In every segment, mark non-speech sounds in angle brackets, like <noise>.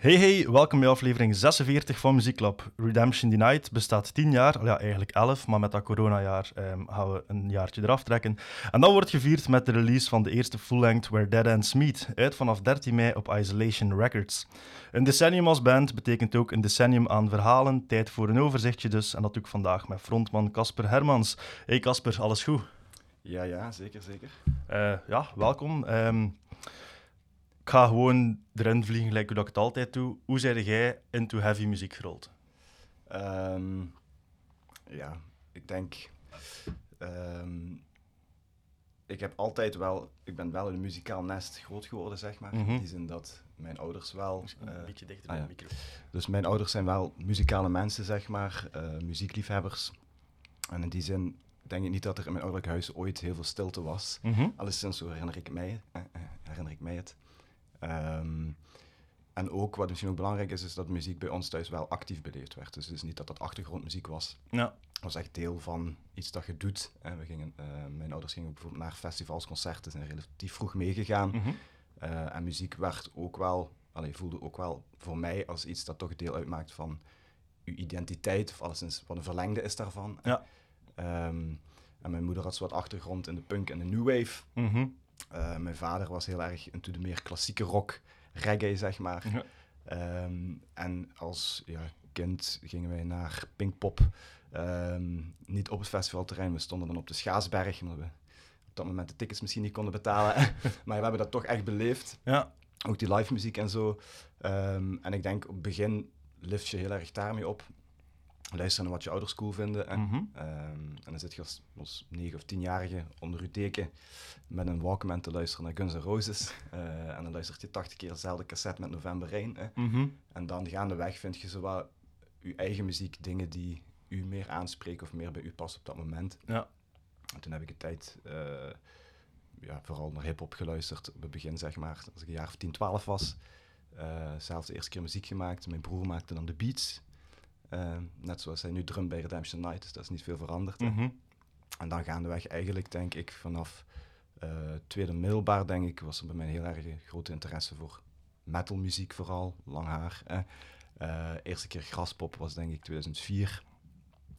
Hey hey, welkom bij aflevering 46 van Muzieklab. Redemption Denied bestaat 10 jaar, ja eigenlijk 11, maar met dat coronajaar um, gaan we een jaartje eraf trekken. En dat wordt gevierd met de release van de eerste full-length Where Dead Ends Meet, uit vanaf 13 mei op Isolation Records. Een decennium als band betekent ook een decennium aan verhalen, tijd voor een overzichtje dus, en dat doe ik vandaag met frontman Casper Hermans. Hey Casper, alles goed? Ja, ja, zeker, zeker. Uh, ja, welkom. Um, ik ga gewoon erin vliegen, gelijk hoe dat ik het altijd doe. Hoe zei jij into heavy muziek gerold? Um, ja, ik denk... Um, ik heb altijd wel... Ik ben wel in een muzikaal nest groot geworden, zeg maar. Mm -hmm. In die zin dat mijn ouders wel... een uh, beetje dichter bij ah, de micro. Dus mijn ouders zijn wel muzikale mensen, zeg maar. Uh, muziekliefhebbers. En in die zin denk ik niet dat er in mijn ouderlijk huis ooit heel veel stilte was. Mm -hmm. Alleszins, zo herinner ik mij, uh, herinner ik mij het. Um, en ook, wat misschien ook belangrijk is, is dat muziek bij ons thuis wel actief beleefd werd. Dus het is niet dat dat achtergrondmuziek was. Ja. Het was echt deel van iets dat je doet. En we gingen, uh, mijn ouders gingen bijvoorbeeld naar festivals, concerten, zijn relatief vroeg meegegaan. Mm -hmm. uh, en muziek werd ook wel, allee, voelde ook wel voor mij als iets dat toch deel uitmaakt van uw identiteit, of alleszins wat een verlengde is daarvan. Ja. Um, en mijn moeder had zo wat achtergrond in de punk en de new wave. Mm -hmm. Uh, mijn vader was heel erg into de meer klassieke rock, reggae, zeg maar. Ja. Um, en als ja, kind gingen wij naar Pinkpop. Um, niet op het festivalterrein, we stonden dan op de Schaasberg. Omdat we op dat moment de tickets misschien niet konden betalen. <laughs> <laughs> maar we hebben dat toch echt beleefd. Ja. Ook die live muziek en zo. Um, en ik denk op het begin lift je heel erg daarmee op luisteren naar wat je ouders cool vinden. En, mm -hmm. um, en dan zit je als, als 9 of 10-jarige onder je deken met een Walkman te luisteren naar Guns N' Roses. Uh, en dan luistert je 80 keer dezelfde cassette met November Rain. Hè. Mm -hmm. En dan gaandeweg vind je zowel je eigen muziek, dingen die u meer aanspreken of meer bij u passen op dat moment. Ja. En toen heb ik een tijd uh, ja, vooral naar hip-hop geluisterd. Op het begin, zeg maar, als ik een jaar of 10, 12 was. Uh, zelfs de eerste keer muziek gemaakt. Mijn broer maakte dan de beats. Uh, net zoals hij nu drum bij Redemption Night, dus dat is niet veel veranderd. Mm -hmm. En dan gaandeweg eigenlijk, denk ik, vanaf uh, tweede middelbaar, denk ik, was er bij mij een heel erg grote interesse voor metalmuziek vooral, lang haar. Eh. Uh, eerste keer graspop was denk ik 2004.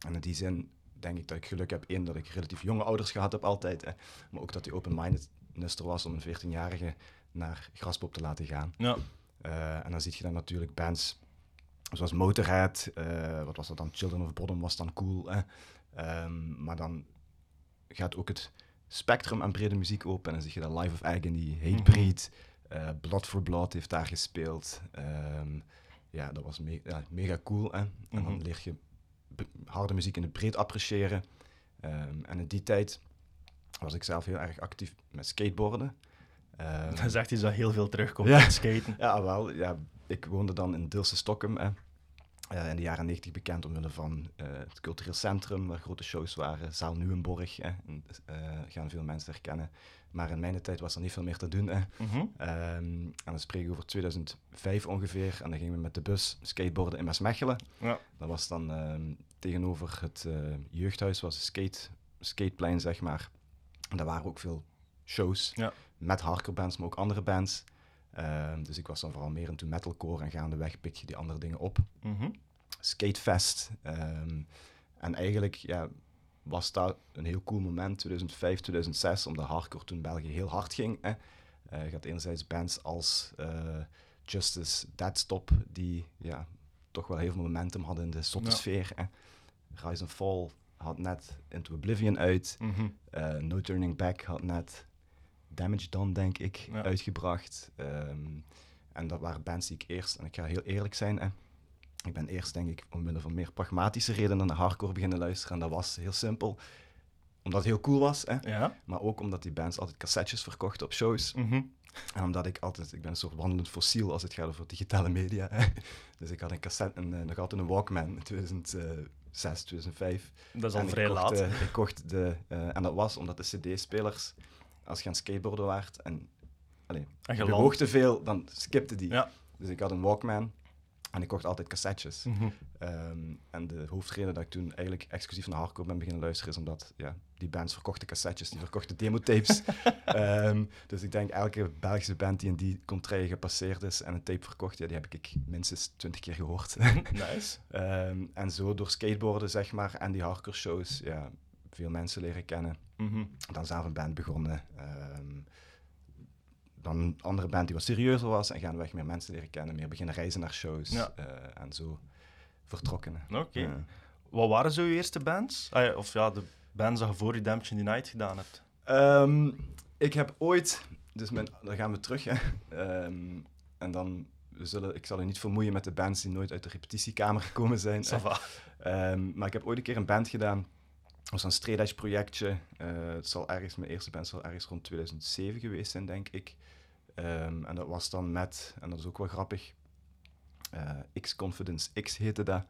En in die zin denk ik dat ik geluk heb, één, dat ik relatief jonge ouders gehad heb altijd, eh. maar ook dat die open-mindedness er was om een 14-jarige naar graspop te laten gaan. Ja. Uh, en dan zie je dan natuurlijk bands zoals Motorhead, uh, wat was dat dan? Children of Bodom was dan cool. Hè? Um, maar dan gaat ook het spectrum aan brede muziek open. En dan zie je dat Life of Agony, Hatebreed, mm -hmm. uh, Blood for Blood heeft daar gespeeld. Um, ja, dat was me ja, mega cool. Hè? En mm -hmm. dan leer je harde muziek in het breed appreciëren. Um, en in die tijd was ik zelf heel erg actief met skateboarden. Um, <laughs> dat is echt iets dat heel veel terugkomt, ja, skaten. Ja, wel. Ja, ik woonde dan in Dilse Stockholm. Eh, uh, in de jaren 90 bekend omwille van uh, het cultureel centrum, waar grote shows waren. Zaal Nieuwenborg, eh, uh, gaan veel mensen herkennen. Maar in mijn tijd was er niet veel meer te doen. Mm -hmm. um, en dan spreken we over 2005 ongeveer. En dan gingen we met de bus skateboarden in Maasmechelen. Ja. Dat was dan um, tegenover het jeugdhuis, was een skate, skateplein, zeg maar. En daar waren ook veel shows ja. met hardcore bands, maar ook andere bands. Um, dus ik was dan vooral meer into metalcore en gaandeweg pik je die andere dingen op. Mm -hmm. Skatefest. Um, en eigenlijk ja, was dat een heel cool moment, 2005, 2006, omdat hardcore toen België heel hard ging. Hè. Uh, je had enerzijds bands als uh, Justice, Deadstop, die ja, toch wel heel veel momentum hadden in de zotte ja. sfeer. Hè. Rise and Fall had net Into Oblivion uit. Mm -hmm. uh, no Turning Back had net Damage Done, denk ik, ja. uitgebracht. Um, en dat waren bands die ik eerst, en ik ga heel eerlijk zijn, hè, ik ben eerst, denk ik, omwille van meer pragmatische redenen naar hardcore beginnen luisteren. En dat was heel simpel, omdat het heel cool was. Hè, ja. Maar ook omdat die bands altijd cassettes verkochten op shows. Mm -hmm. En omdat ik altijd, ik ben een soort wandelend fossiel als het gaat over digitale media. Hè. <laughs> Dus ik had een cassette, een, nog altijd een Walkman in 2006, 2005. Dat is al en vrij kocht, laat. Uh, ik kocht de, uh, en dat was omdat de CD-spelers als je aan skateboarden waart en, allee, en je bewoog te veel, dan skipte die. Ja. Dus ik had een Walkman En ik kocht altijd cassettes. Mhm. Ehm, en de hoofdreden dat ik toen eigenlijk exclusief naar hardcore ben beginnen luisteren, is omdat ja, die bands verkochten cassettes, die verkochten demotapes. <laughs> Ehm dus ik denk elke Belgische band die in die contraille gepasseerd is en een tape verkocht, ja, die heb ik minstens twintig keer gehoord. <laughs> Nice. Ehm, en zo door skateboarden, zeg maar, en die hardcore shows, ja, veel mensen leren kennen. Mhm. Dan zelf een band begonnen. Ehm, dan een andere band die wat serieuzer was en gaandeweg meer mensen leren kennen, meer beginnen reizen naar shows Ja. eh, en zo vertrokken. Oké. Wat waren zo je eerste bands? Ah, of ja, de bands dat je voor Redemption Denied gedaan hebt. Ehm, ik heb ooit, dus mijn, dan gaan we terug, hè. Ehm, en dan we zullen, ik zal u niet vermoeien met de bands die nooit uit de repetitiekamer gekomen zijn. <laughs> Maar ik heb ooit een keer een band gedaan. Was een edge projectje. Eh, het zal ergens, mijn eerste band zal ergens rond 2007 geweest zijn, denk ik. Ehm, en dat was dan met, en dat is ook wel grappig, eh, X-Confidence X heette dat.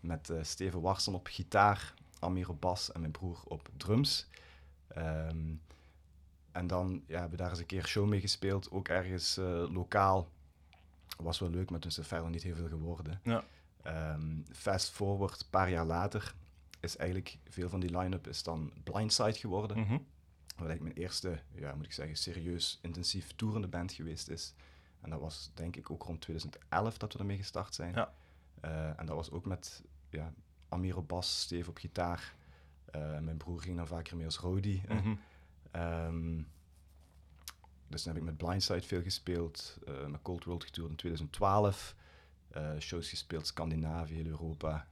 Met eh, Steven Warsen op gitaar, Amir op bas en mijn broer op drums. Ehm, en dan ja, hebben we daar eens een keer show mee gespeeld, ook ergens eh, lokaal. Was wel leuk, maar toen is het verder niet heel veel geworden. Ja. Ehm, fast forward, een paar jaar later, is eigenlijk veel van die line-up is dan Blindside geworden. Mhm. Wat eigenlijk mijn eerste, ja, moet ik zeggen, serieus intensief toerende band geweest is. En dat was denk ik ook rond 2011 dat we ermee gestart zijn. Ja. Eh, en dat was ook met ja, Amir op bas, Steve op gitaar. Eh, mijn broer ging dan vaker mee als eh. Mhm. Ehm, dus dan heb ik met Blindside veel gespeeld, eh, met Cold World getoerd in 2012. eh, shows gespeeld, Scandinavië, heel Europa,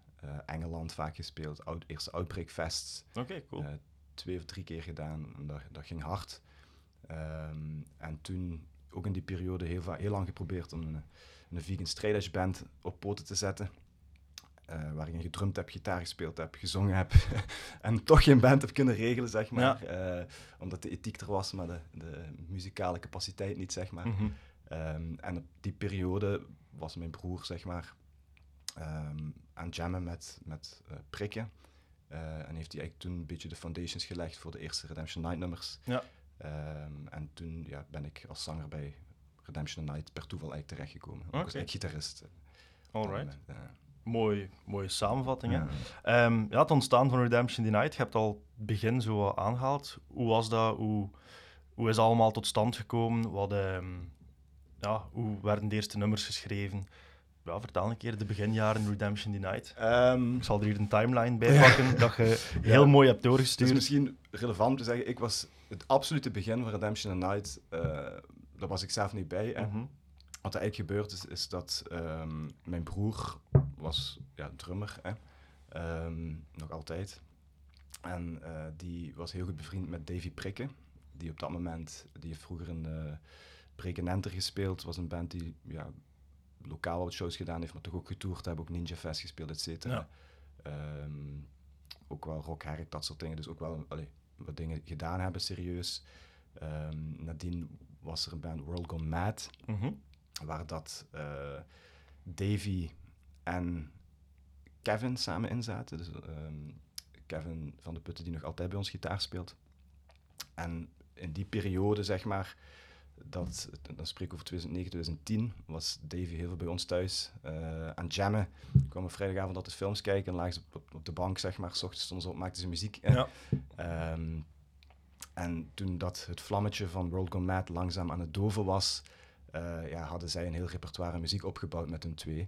Engeland vaak gespeeld. Out, eerste Outbreak Fests, Oké, cool. eh, twee of drie keer gedaan. En dat, dat ging hard. Ehm, en toen, ook in die periode, heel, heel lang geprobeerd om een, een vegan straight band op poten te zetten. eh, waar ik gedrumd heb, gitaar gespeeld heb, gezongen heb. <laughs> en toch geen band heb kunnen regelen, zeg maar. Eh, omdat de ethiek er was, maar de, de muzikale capaciteit niet, zeg maar. Mhm. Ehm, en op die periode was mijn broer, zeg maar, ehm, aan jammen met, met eh, prikken. Eh, en heeft hij eigenlijk toen een beetje de foundations gelegd voor de eerste Redemption Night nummers. Ja. Ehm, en toen ja, ben ik als zanger bij Redemption Night per toeval eigenlijk terechtgekomen. Oké. eigenlijk gitarist. dat Alright. Mooi, mooie samenvatting. hè. Ja. Ehm, ja, het ontstaan van Redemption Denied, je hebt al het begin zo aangehaald. Hoe was dat? Hoe, hoe is het allemaal tot stand gekomen? Wat, ja, hoe werden de eerste nummers geschreven? Ja, vertel een keer de beginjaren Redemption Denied. Ehm, Ik zal er hier een timeline bij pakken dat je heel mooi hebt Het is doorgestuurd. misschien relevant te zeggen, ik was het absolute begin van Redemption Night, eh daar was ik zelf niet bij. hè. Mhm. Wat er eigenlijk gebeurd is, is dat ehm, mijn broer was ja, drummer, hè? Ehm, nog altijd. En eh, die was heel goed bevriend met Davy Prikken, die op dat moment, die heeft vroeger in uh, Brekenenter gespeeld, was een band die ja, lokaal wat shows gedaan heeft, maar toch ook getoerd hebben, ook Ninja Fest gespeeld, et cetera. Ja. Ehm, ook wel rock, herk, dat soort dingen, dus ook wel allee, wat dingen gedaan hebben, serieus. Ehm, nadien was er een band World Gone Mad, Mhm. waar dat eh, Davy en Kevin samen in zaten. Dus, ehm, Kevin van de Putten, die nog altijd bij ons gitaar speelt. En in die periode, zeg maar, dat, dan spreek ik over 2009, 2010, was Davy heel veel bij ons thuis eh, aan jammen. We kwamen vrijdagavond altijd films kijken en lagen ze op, op de bank, zeg maar. S ochtends stonden ze op, maakten ze muziek. Ja. <laughs> Ehm, en toen dat het vlammetje van World Gone Mad langzaam aan het doven was, eh, ja, hadden zij een heel repertoire muziek opgebouwd met hun twee.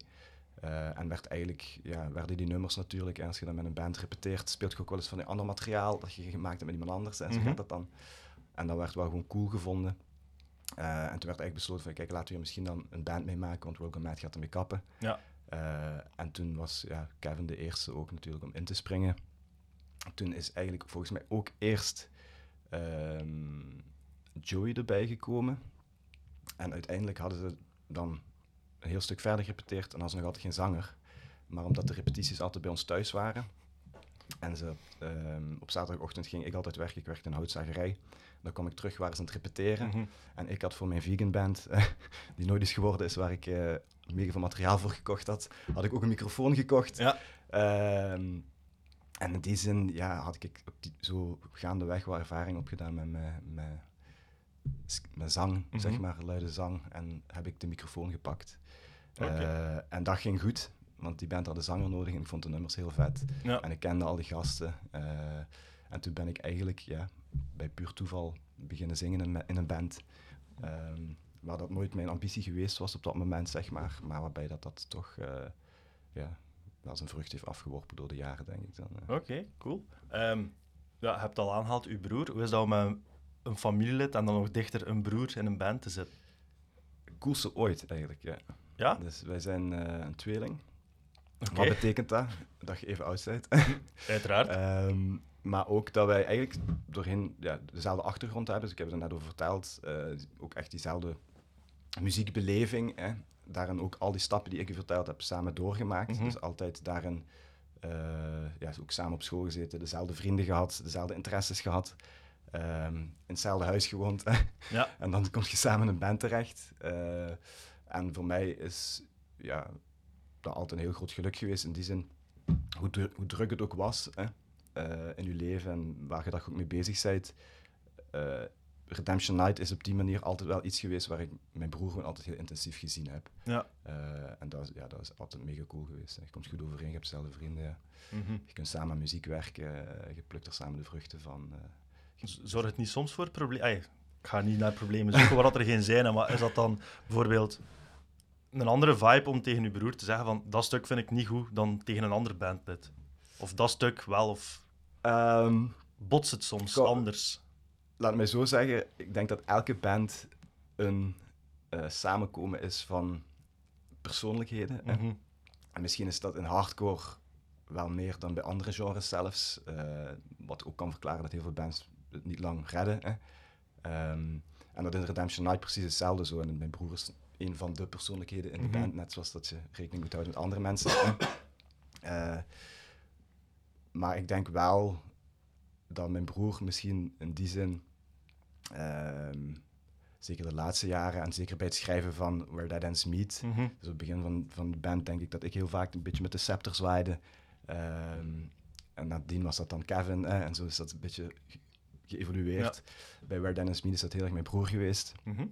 Eh, en werd eigenlijk, ja, werden die nummers natuurlijk, en als je dan met een band repeteert, speelt je ook wel eens van die ander materiaal dat je gemaakt hebt met iemand anders. En zo Mhm. gaat dat dan. En dat werd wel gewoon cool gevonden. Eh, en toen werd eigenlijk besloten van, kijk, laten we hier misschien dan een band mee maken, want Gone Mad gaat ermee kappen. Ja. Eh, en toen was ja, Kevin de eerste ook natuurlijk om in te springen. Toen is eigenlijk volgens mij ook eerst ehm, Joey erbij gekomen. En uiteindelijk hadden ze dan een heel stuk verder gerepeteerd en hadden ze nog altijd geen zanger. Maar omdat de repetities altijd bij ons thuis waren en ze ehm, op zaterdagochtend ging ik altijd werken, ik werkte in een houtzagerij. Dan kwam ik terug, waren ze aan het repeteren. Mhm. En ik had voor mijn vegan band, <laughs> die nooit is geworden is, waar ik eh mega veel materiaal voor gekocht had, had ik ook een microfoon gekocht. Ja. Ehm, en in die zin ja, had ik op die, zo gaandeweg wel ervaring opgedaan met, met, s- met zang, Mhm. zeg maar, luide zang. En heb ik de microfoon gepakt. Eh, en dat ging goed, want die band had een zanger nodig en ik vond de nummers heel vet. Ja. En ik kende al die gasten. eh, en toen ben ik eigenlijk ja, bij puur toeval beginnen zingen in, in een band. Ehm, waar dat nooit mijn ambitie geweest was op dat moment, zeg maar. Maar waarbij dat, dat toch eh, ja, wel zijn vrucht heeft afgeworpen door de jaren, denk ik dan. eh. Oké, cool. Ehm, ja, je hebt al aangehaald, uw broer. Hoe is dat om eh, een familielid en dan nog dichter een broer in een band te zitten? Coolste ooit, eigenlijk, ja. Ja? Dus wij zijn eh, een tweeling. Wat betekent dat? Dat je even oud bent. <laughs> Uiteraard. Ehm, maar ook dat wij eigenlijk doorheen ja, dezelfde achtergrond hebben. Dus ik heb er net over verteld. eh, ook echt diezelfde muziekbeleving. Hè. Daarin ook al die stappen die ik je verteld heb samen doorgemaakt. Mhm. Dus altijd daarin eh, ja, ook samen op school gezeten. Dezelfde vrienden gehad, dezelfde interesses gehad. ehm, in hetzelfde huis gewoond. <laughs> ja. En dan kom je samen in een band terecht. Eh, en voor mij is ja, dat altijd een heel groot geluk geweest. In die zin, hoe, dru- hoe druk het ook was hè, in je leven en waar je daar ook mee bezig bent. eh, Redemption Night is op die manier altijd wel iets geweest waar ik mijn broer gewoon altijd heel intensief gezien heb. Ja. Eh, en dat is, ja, dat is altijd mega cool geweest. hè. Je komt goed overeen, je hebt dezelfde vrienden. Ja. Mhm. Je kunt samen aan muziek werken, eh, je plukt er samen de vruchten van. eh. Z- Zorgt het niet soms voor problemen? Ik ga niet naar problemen zoeken waar dat er geen zijn, maar is dat dan bijvoorbeeld een andere vibe om tegen uw broer te zeggen van dat stuk vind ik niet goed dan tegen een ander bandlid? Of dat stuk wel, of Ehm, botst het soms anders? laat mij zo zeggen, ik denk dat elke band een eh, samenkomen is van persoonlijkheden. Mhm. En misschien is dat in hardcore wel meer dan bij andere genres zelfs. eh, wat ook kan verklaren dat heel veel bands het niet lang redden. Hè. Ehm, en dat in Redemption Night precies hetzelfde zo. En mijn broer is een van de persoonlijkheden in de Mhm. band, net zoals dat je rekening moet houden met andere mensen. <coughs> Maar ik denk wel dat mijn broer misschien in die zin, ehm, zeker de laatste jaren en zeker bij het schrijven van Where Dead Ends Meet, Mhm. dus op het begin van, van de band denk ik dat ik heel vaak een beetje met de scepter zwaaide. Ehm, en nadien was dat dan Kevin en zo is dat een beetje ge- geëvolueerd. Bij Where Dennis Mead is dat heel erg mijn broer geweest. Mhm.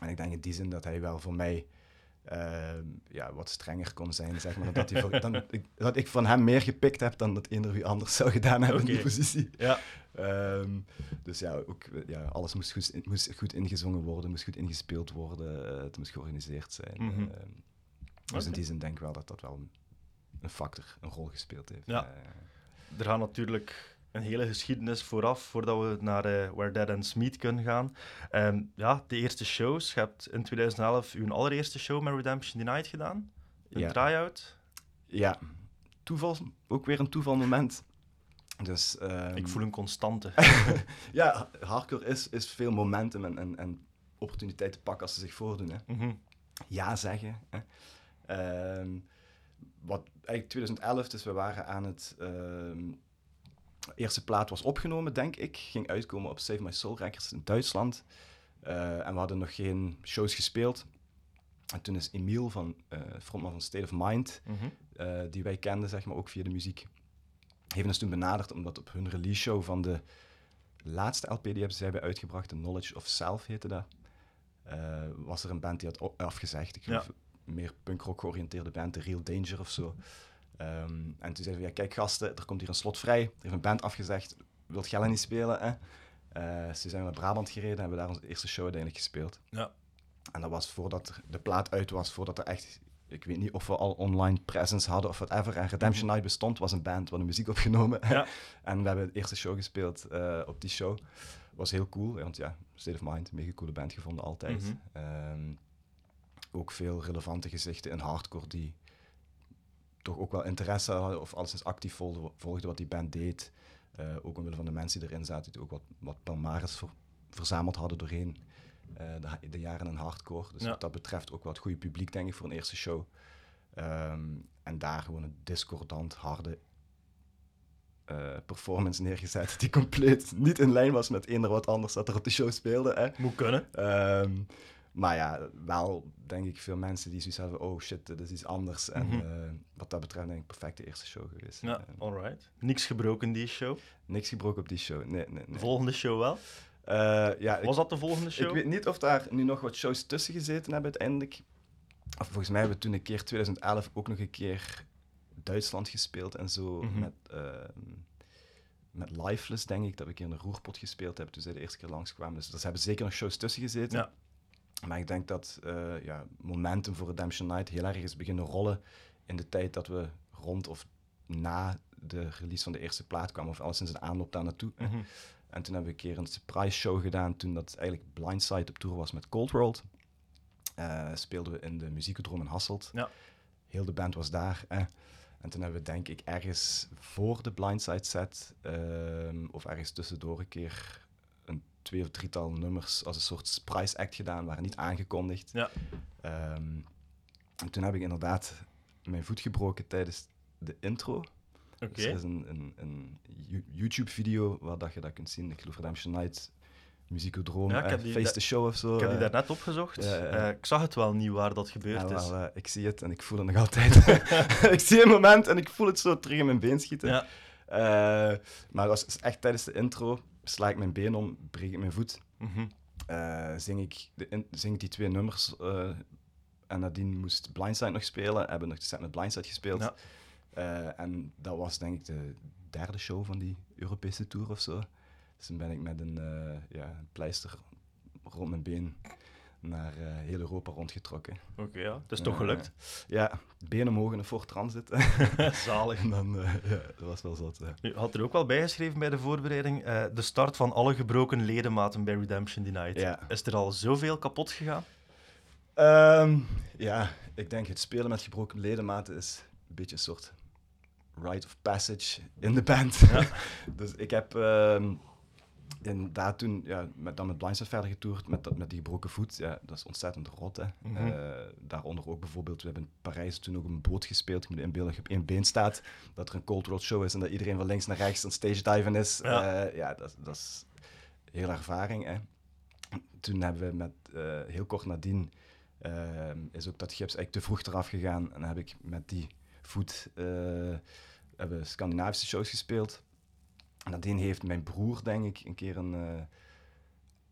En ik denk in die zin dat hij wel voor mij ehm, ja, wat strenger kon zijn, zeg maar. Dat, hij voor- dan, ik, dat ik van hem meer gepikt heb dan dat eender wie anders zou gedaan hebben in die positie. Ja, Ehm, dus ja, ook, ja, alles moest goed, moest goed ingezongen worden, moest goed ingespeeld worden, eh, het moest georganiseerd zijn. Mhm. Ehm, dus in die zin denk ik wel dat dat wel een, een factor, een rol gespeeld heeft. Ja. Eh, er gaat natuurlijk een hele geschiedenis vooraf, voordat we naar eh, Where Dead Ends Meet kunnen gaan. Ehm, ja, de eerste shows. Je hebt in 2011 uw allereerste show met Redemption Denied gedaan. Een Ja. try-out. ja, toeval, ook weer een toevalmoment. Dus, ehm, Ik voel een constante. <laughs> Ja, hardcore is, is veel momentum en, en, en opportuniteiten pakken als ze zich voordoen. Hè. Mhm. ja zeggen. Hè. Ehm, wat eigenlijk 2011, dus we waren aan het. Eerste plaat was opgenomen, denk ik. Ging uitkomen op Save My Soul Records in Duitsland. Eh, en we hadden nog geen shows gespeeld. En toen is Emiel, van, eh frontman van State of Mind, Mhm. eh, die wij kenden, zeg maar, ook via de muziek, heeft ons toen benaderd, omdat op hun release show van de laatste LP die hebben zij hebben uitgebracht, The Knowledge of Self heette dat, was er een band die had afgezegd. Ik Ja. geloof meer punkrock georiënteerde band, The Real Danger of zo. Ehm, en toen zeiden we, ja, kijk gasten, er komt hier een slot vrij. Er heeft een band afgezegd, wilt Gella niet spelen? Hè? Eh, dus toen zijn we naar Brabant gereden en hebben daar onze eerste show uiteindelijk gespeeld. Ja. En dat was voordat de plaat uit was, voordat er echt... Ik weet niet of we al online presence hadden of whatever. En Redemption Night bestond, was een band, we hadden muziek opgenomen. Ja. <laughs> en we hebben de eerste show gespeeld eh, op die show. Was heel cool, want ja, State of Mind, mega coole band gevonden altijd. Mhm. Ehm, ook veel relevante gezichten in hardcore die toch ook wel interesse hadden of alleszins actief volgden, volgden wat die band deed. Eh, ook omwille van de mensen die erin zaten, die ook wat, wat palmares ver- verzameld hadden doorheen eh, de, de jaren in hardcore. Dus Ja. wat dat betreft ook wel het goede publiek, denk ik, voor een eerste show. Ehm, en daar gewoon een discordant, harde eh, performance neergezet, die compleet niet in lijn was met eender wat anders dat er op de show speelde. Hè. Moet kunnen. Ehm, maar ja, wel denk ik veel mensen die zoiets hebben, oh shit, dit is iets anders. En Mhm. eh, wat dat betreft denk ik perfecte eerste show geweest. Ja, alright. Niks gebroken die show. niks gebroken op die show, nee, nee, nee. Volgende show wel. Eh, ja, ik- Was dat de volgende show? Ik weet niet of daar nu nog wat shows tussen gezeten hebben uiteindelijk. Of volgens mij hebben we toen een keer 2011 ook nog een keer Duitsland gespeeld en zo. Mhm. Met, ehm, met Lifeless, denk ik, dat we een keer in de roerpot gespeeld hebben toen zij de eerste keer langskwamen. Dus daar hebben zeker nog shows tussen gezeten. Ja. Maar ik denk dat eh, ja, momentum voor Redemption Night heel erg is beginnen rollen in de tijd dat we rond of na de release van de eerste plaat kwamen, of alleszins een aanloop daar naartoe. Mhm. En toen hebben we een keer een surprise show gedaan, toen dat eigenlijk Blindside op tour was met Cold World. Eh, speelden we in de muziekodroom in Hasselt. Ja. Heel de band was daar. eh. En toen hebben we denk ik ergens voor de Blindside set, ehm, of ergens tussendoor een keer twee of drietal nummers als een soort surprise act gedaan, waren niet aangekondigd. Ja. Ehm, en toen heb ik inderdaad mijn voet gebroken tijdens de intro. Oké. Dus er is een, een, een Yo- YouTube-video waar dat je dat kunt zien. Ik geloof Redemption Night, Muziekodroom, Ja, eh, Face the Show of zo. Ik heb die eh. daar net opgezocht. Ja. Eh, ik zag het wel niet waar dat gebeurd Ja, is. wel, eh, ik zie het en ik voel het nog altijd. <laughs> <laughs> ik zie een moment en ik voel het zo terug in mijn been schieten. Ja. Maar dat was echt tijdens de intro. Sla ik mijn been om, breek ik mijn voet. Mhm. eh, zing, ik de in- zing ik die twee nummers. eh, en nadien moest Blindside nog spelen. Hebben nog de set met Blindside gespeeld. Ja. Eh, en dat was denk ik de derde show van die Europese tour of zo. Dus toen ben ik met een ja, een pleister rond mijn been naar eh, heel Europa rondgetrokken. Oké, ja. Het is toch Eh, gelukt. Ja, been omhoog in een Ford Transit. <laughs> Zalig. en dan, ja, dat was wel zot. ja. Je had er ook wel bijgeschreven bij de voorbereiding. de start van alle gebroken ledematen bij Redemption Denied. Ja. Is er al zoveel kapot gegaan? Ehm, ja, ik denk het spelen met gebroken ledematen is een beetje een soort rite of passage in de band. <laughs> dus ik heb ehm, inderdaad toen ja, met, dan met verder getoerd met, dat- met die gebroken voet. Ja, dat is ontzettend rot. Hè. Mhm. Eh, daaronder ook bijvoorbeeld, we hebben in Parijs toen ook een boot gespeeld. Ik moet inbeelden dat je op één been staat, dat er een Cold World show is en dat iedereen van links naar rechts aan stage diven is. Ja. Ja, ja dat, dat is heel ervaring. Hè. Toen hebben we met, eh, heel kort nadien ehm, is ook dat gips eigenlijk te vroeg eraf gegaan. En dan heb ik met die voet eh, hebben Scandinavische shows gespeeld. En nadien heeft mijn broer, denk ik, een keer een eh,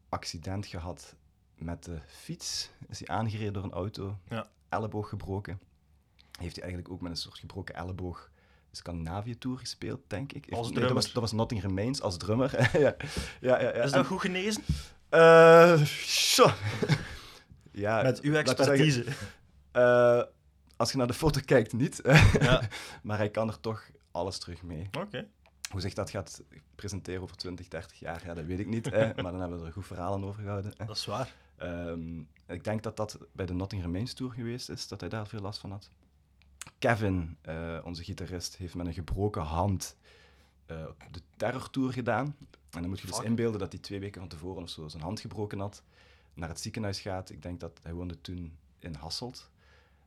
accident gehad met de fiets. Is hij aangereden door een auto, Ja. elleboog gebroken. Heeft hij eigenlijk ook met een soort gebroken elleboog de Scandinavië-tour gespeeld, denk ik. Als Nee, dat, was, dat was Notting Remains als drummer. <laughs> ja. Ja, ja, ja. Is En- dat goed genezen? zo. ja, Met uw expertise. eh, als je naar de foto kijkt, niet. <laughs> Ja. maar hij kan er toch alles terug mee. Oké. Hoe zich dat gaat presenteren over 20, 30 jaar, ja, dat weet ik niet. hè, <laughs> maar dan hebben we er goed verhalen over gehouden. Dat is waar. Ehm, ik denk dat dat bij de Notting Remains Tour geweest is, dat hij daar veel last van had. Kevin, eh, onze gitarist, heeft met een gebroken hand eh, de Terror Tour gedaan. En dan moet je dus Fuck. inbeelden dat hij twee weken van tevoren of zo zijn hand gebroken had. Naar het ziekenhuis gaat. Ik denk dat hij woonde toen in Hasselt.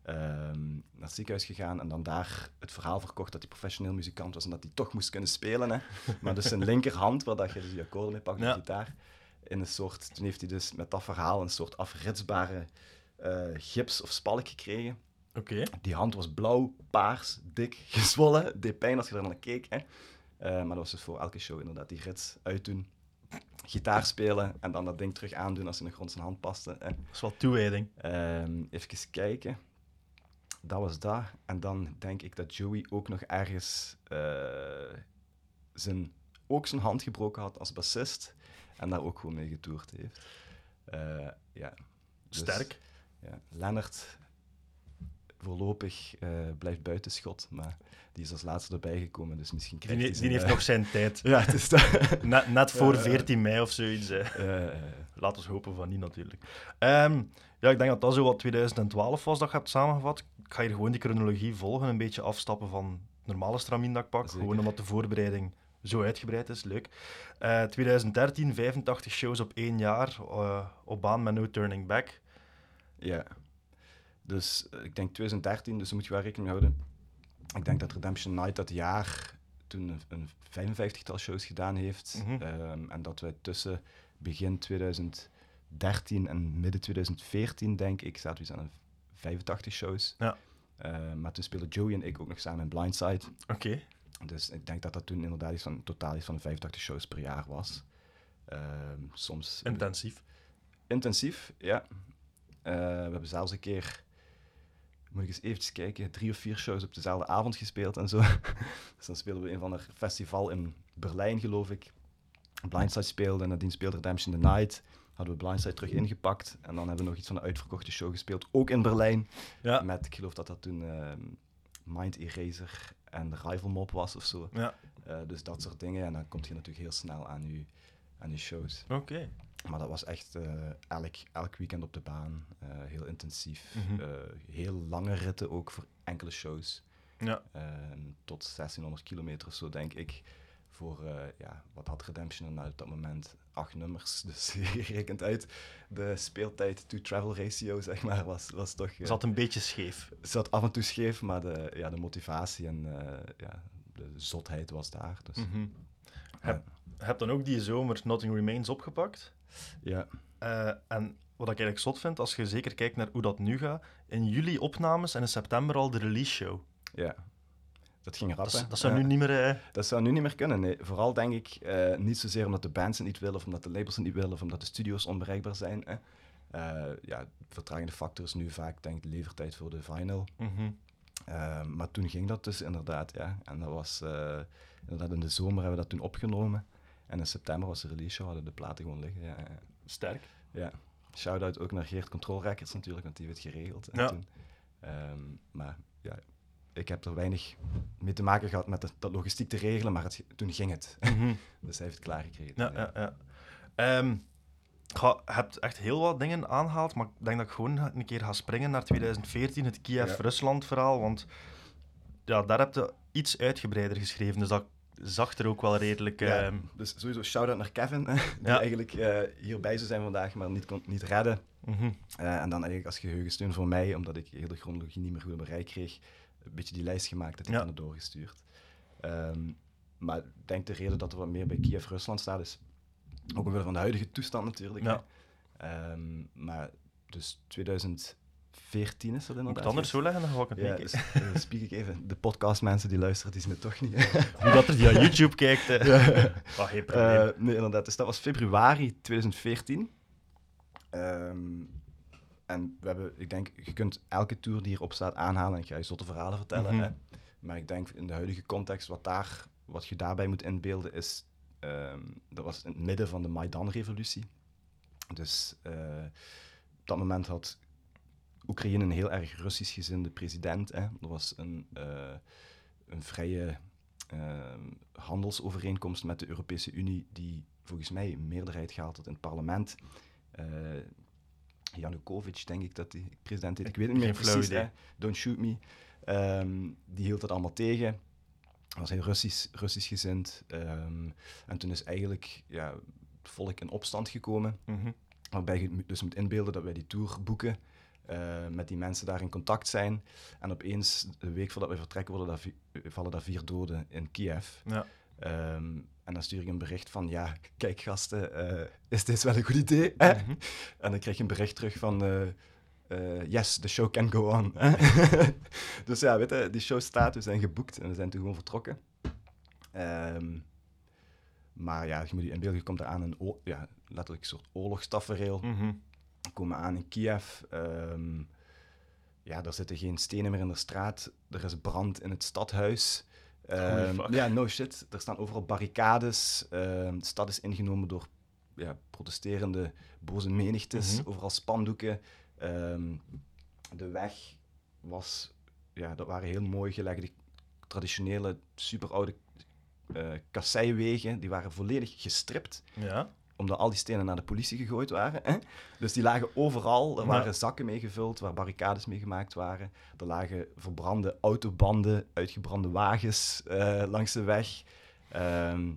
Ehm, naar het ziekenhuis gegaan en dan daar het verhaal verkocht dat hij professioneel muzikant was en dat hij toch moest kunnen spelen. Hè. <laughs> Maar dus zijn linkerhand, waar dat je dus die akkoorden mee pakt Ja. de gitaar, in een soort, toen heeft hij dus met dat verhaal een soort afritsbare eh, gips of spalk gekregen. Oké. Die hand was blauw, paars, dik, <laughs> gezwollen. Deed pijn als je er naar keek. Hè. Eh, maar dat was dus voor elke show inderdaad die rits uitdoen. Gitaar spelen en dan dat ding terug aandoen als hij nog rond zijn hand paste. Hè. Dat is wel toewijding. Ehm, even kijken. Dat was dat. En dan denk ik dat Joey ook nog ergens eh, zijn, ook zijn hand gebroken had als bassist. En daar ook gewoon mee getoerd heeft. Eh, ja. Dus, Sterk. Ja. Lennart voorlopig eh, blijft buiten schot, maar die is als laatste erbij gekomen, dus misschien Die, krijgt hij die zijn, heeft nog zijn <laughs> tijd. Ja, het is dat. <laughs> Net, net voor Ja, ja. 14 mei of zoiets. Laat ons hopen van niet, natuurlijk. Ehm, ja, ik denk dat dat zo wat 2012 was dat je hebt samengevat. Ik ga hier gewoon die chronologie volgen, een beetje afstappen van normale stramien dat ik pak. Zeker. Gewoon omdat de voorbereiding zo uitgebreid is. Leuk. Eh, 2013, 85 shows op één jaar, eh, op baan met No Turning Back. Ja. Dus eh, ik denk 2013, dus daar moet je wel rekening houden. Ik denk dat Redemption Night dat jaar toen een, een 55-tal shows gedaan heeft. Mhm. Ehm, en dat wij tussen begin 2013 en midden 2014, denk ik, zaten we eens aan een 85 shows. Ja. Eh, maar toen speelden Joey en ik ook nog samen in Blindside. Oké. Dus ik denk dat dat toen inderdaad iets van, totaal iets van 85 shows per jaar was. Ehm, soms Intensief. intensief, ja. Eh, we hebben zelfs een keer moet ik eens eventjes kijken, drie of vier shows op dezelfde avond gespeeld en zo. <laughs> dus dan speelden we een van een festival in Berlijn, geloof ik. Blindside speelde en nadien speelde Redemption the Night. Hadden we Blindside terug ingepakt. En dan hebben we nog iets van een uitverkochte show gespeeld, ook in Berlijn. Ja. Met, ik geloof dat dat toen ehm, Mind Eraser en de Rival Mob was of zo. Ja, Eh, dus dat soort dingen. En dan kom je natuurlijk heel snel aan je, aan je shows. oké. Maar dat was echt eh, elk, elk weekend op de baan. eh, heel intensief. Mhm. Heel lange ritten ook voor enkele shows. Ja. Eh, tot 1600 kilometer of zo, denk ik. Voor, eh, ja, wat had Redemption dan op dat moment? Acht nummers. <laughs> Dus je rekent uit. De speeltijd to travel ratio, zeg maar, was, was toch... eh, Zat een beetje scheef. zat af en toe scheef, maar de, ja, de motivatie en eh, ja, de zotheid was daar. Dus, Mhm. Heb, heb dan ook die zomer Nothing Remains opgepakt. ja. En wat ik eigenlijk zot vind, als je zeker kijkt naar hoe dat nu gaat, in juli opnames en in september al de release show. ja. Dat ging rap, Dat, dat zou nu niet meer... eh, Dat zou nu niet meer kunnen. Nee. Vooral denk ik eh, niet zozeer omdat de bands het niet willen, of omdat de labels het niet willen, of omdat de studio's onbereikbaar zijn. Hè. Eh, ja, de vertragende factor is nu vaak denk ik de levertijd voor de vinyl. mhm. Maar toen ging dat dus inderdaad, ja. En dat was inderdaad in de zomer hebben we dat toen opgenomen. En in september was de release show, hadden de platen gewoon liggen. Ja, ja. Sterk. ja. Shout-out ook naar Geert Control Records natuurlijk, want die heeft het geregeld. En Ja. toen, Ehm, maar ja, ik heb er weinig mee te maken gehad met de, dat logistiek te regelen, maar het, toen ging het. <laughs> Mhm. dus hij heeft het klaargekregen. Ja, ja, ja. Ehm, ga, hebt echt heel wat dingen aangehaald, maar ik denk dat ik gewoon een keer ga springen naar 2014, het Kiev-Rusland-verhaal. Want ja, daar heb je iets uitgebreider geschreven, dus dat zag er ook wel redelijk... Ja, ehm, dus sowieso shout-out naar Kevin, <laughs> die eigenlijk eh, hierbij zou zijn vandaag, maar niet kon niet redden. mhm. Eh, en dan eigenlijk als geheugensteun voor mij, omdat ik heel de chronologie niet meer goed rij kreeg, een beetje die lijst gemaakt dat ik Ja. doorgestuurd. Ehm, maar ik denk de reden dat er wat meer bij Kiev-Rusland staat, is ook omwille van de huidige toestand natuurlijk. Ja. Ehm, maar dus 2014 is dat Moet ik inderdaad. het anders zo leggen, dan ga ik het Ja, dus, spiek ik even. De podcastmensen die luisteren, die zien het toch niet. <laughs> Wie dat er die aan YouTube kijkt, eh. <laughs> <laughs> Geen probleem. Eh, nee, inderdaad. Dus dat was februari 2014. Ehm, en we hebben, ik denk, je kunt elke tour die hierop staat aanhalen en ik ga je zotte verhalen vertellen. Mhm. hè. Maar ik denk in de huidige context, wat, daar, wat je daarbij moet inbeelden, is ehm, dat was in het midden van de Maidan-revolutie. Dus eh, op dat moment had Oekraïne een heel erg Russisch gezinde president. Hè. Er was een, eh, een vrije ehm, handelsovereenkomst met de Europese Unie, die volgens mij een meerderheid gehaald had in het parlement. Eh Janukovic, denk ik dat die president is. Ik weet het niet meer precies. hè. Don't shoot me. Ehm, die hield dat allemaal tegen. Was heel Russisch, Russisch gezind. Ehm, en toen is eigenlijk ja, het volk in opstand gekomen. Mhm. Waarbij je dus moet inbeelden dat wij die tour boeken, eh, met die mensen daar in contact zijn. En opeens, de week voordat wij vertrekken, worden daar vallen daar vier doden in Kiev. Ja. Ehm, en dan stuur ik een bericht van, ja, kijk gasten, eh, is dit wel een goed idee? hè? Mhm. En dan krijg je een bericht terug van, eh, eh, yes, the show can go on. <laughs> dus ja, weet je, die show staat, we zijn geboekt en we zijn toen gewoon vertrokken. Ehm, maar ja, je moet je inbeelden, je komt eraan een ja, letterlijk een soort oorlogstafereel. Mhm. We komen aan in Kiev. ehm, ja, er zitten geen stenen meer in de straat. Er is brand in het stadhuis. Ehm, ja, no shit. Er staan overal barricades. Ehm, de stad is ingenomen door ja, protesterende boze menigtes. Mhm. Overal spandoeken. Ehm, de weg was... Ja, dat waren heel mooi gelegde, traditionele, superoude eh kasseiwegen. Die waren volledig gestript Ja. Omdat al die stenen naar de politie gegooid waren. Hè? Dus die lagen overal. Er Ja. waren zakken mee gevuld waar barricades mee gemaakt waren. Er lagen verbrande autobanden, uitgebrande wagens eh, langs de weg. Ehm,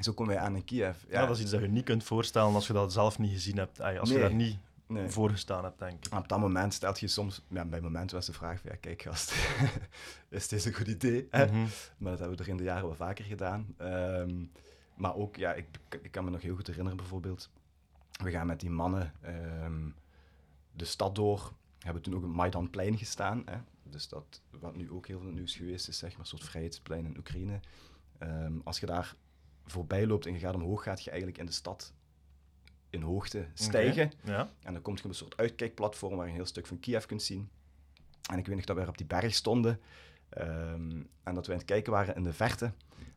zo komen wij aan in Kiev. Ja. dat is iets dat je niet kunt voorstellen als je dat zelf niet gezien hebt. Als je daar niet nee. voor gestaan hebt, denk ik. Op dat moment stelt je soms... Ja, bij momenten was de vraag van... Ja, kijk gast, <laughs> is dit een goed idee? hè? Mhm. Maar dat hebben we er in de jaren wel vaker gedaan. Ehm, maar ook, ja, ik, ik kan me nog heel goed herinneren bijvoorbeeld. We gaan met die mannen ehm, de stad door. We hebben toen ook op Maidanplein gestaan. Hè? Dus dat, wat nu ook heel veel het nieuws geweest is, zeg maar, een soort vrijheidsplein in Oekraïne. Ehm, als je daar voorbij loopt en je gaat omhoog, gaat je eigenlijk in de stad in hoogte stijgen. Ja. En dan kom je op een soort uitkijkplatform waar je een heel stuk van Kiev kunt zien. En ik weet nog dat we op die berg stonden ehm, en dat we aan het kijken waren in de verte.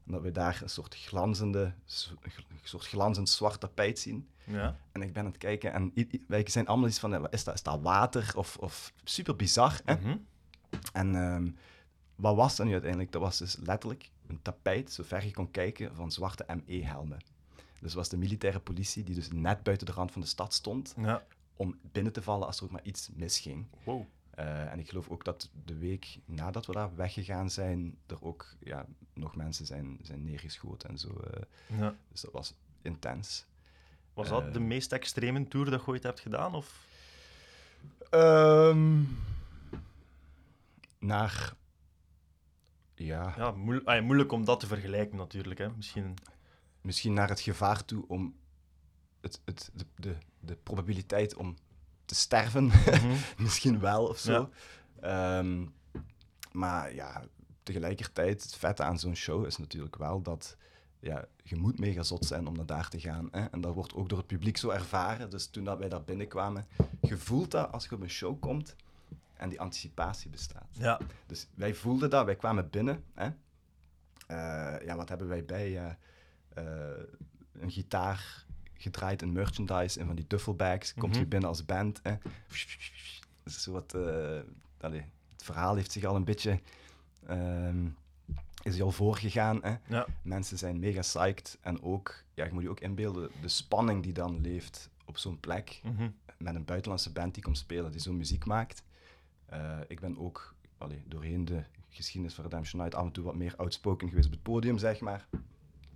En dat we daar een soort glanzende, een soort glanzend zwart tapijt zien. Ja. En ik ben aan het kijken en wij zijn allemaal iets van, is dat, is dat water of, of super bizar. Hè? Mhm. En ehm, wat was dat nu uiteindelijk? Dat was dus letterlijk een tapijt, zover je kon kijken, van zwarte ME-helmen. Dus was de militaire politie die dus net buiten de rand van de stad stond Ja. om binnen te vallen als er ook maar iets misging. Wow. Eh, en ik geloof ook dat de week nadat we daar weggegaan zijn, er ook ja, nog mensen zijn, zijn neergeschoten en zo. eh. Ja. dus dat was intens. Was dat Eh. de meest extreme tour dat je ooit hebt gedaan? Of? Ehm, naar... Ja, Ja, moe- ah, ja, moeilijk om dat te vergelijken natuurlijk. Hè. Misschien... misschien naar het gevaar toe om het, het, de, de, de probabiliteit om te sterven, Mhm. <laughs> misschien wel of zo. Ehm, maar ja, tegelijkertijd, het vette aan zo'n show is natuurlijk wel dat ja, je moet mega zot zijn om naar daar te gaan. Hè? En dat wordt ook door het publiek zo ervaren. Dus toen dat wij daar binnenkwamen, je voelt dat als je op een show komt en die anticipatie bestaat. Ja. Dus wij voelden dat, wij kwamen binnen. Hè? Eh, ja, wat hebben wij bij? Eh, eh, een gitaar gedraaid, een merchandise en van die duffelbags. Komt Mhm. je binnen als band. Hè? Zo wat, allee, het verhaal heeft zich al een beetje... ehm, is hij al voorgegaan. Hè? Ja. Mensen zijn mega psyched. En ook, ja, je moet je ook inbeelden, de spanning die dan leeft op zo'n plek Mhm. met een buitenlandse band die komt spelen, die zo'n muziek maakt. Eh, ik ben ook allee, doorheen de geschiedenis van Redemption Night af en toe wat meer outspoken geweest op het podium, zeg maar.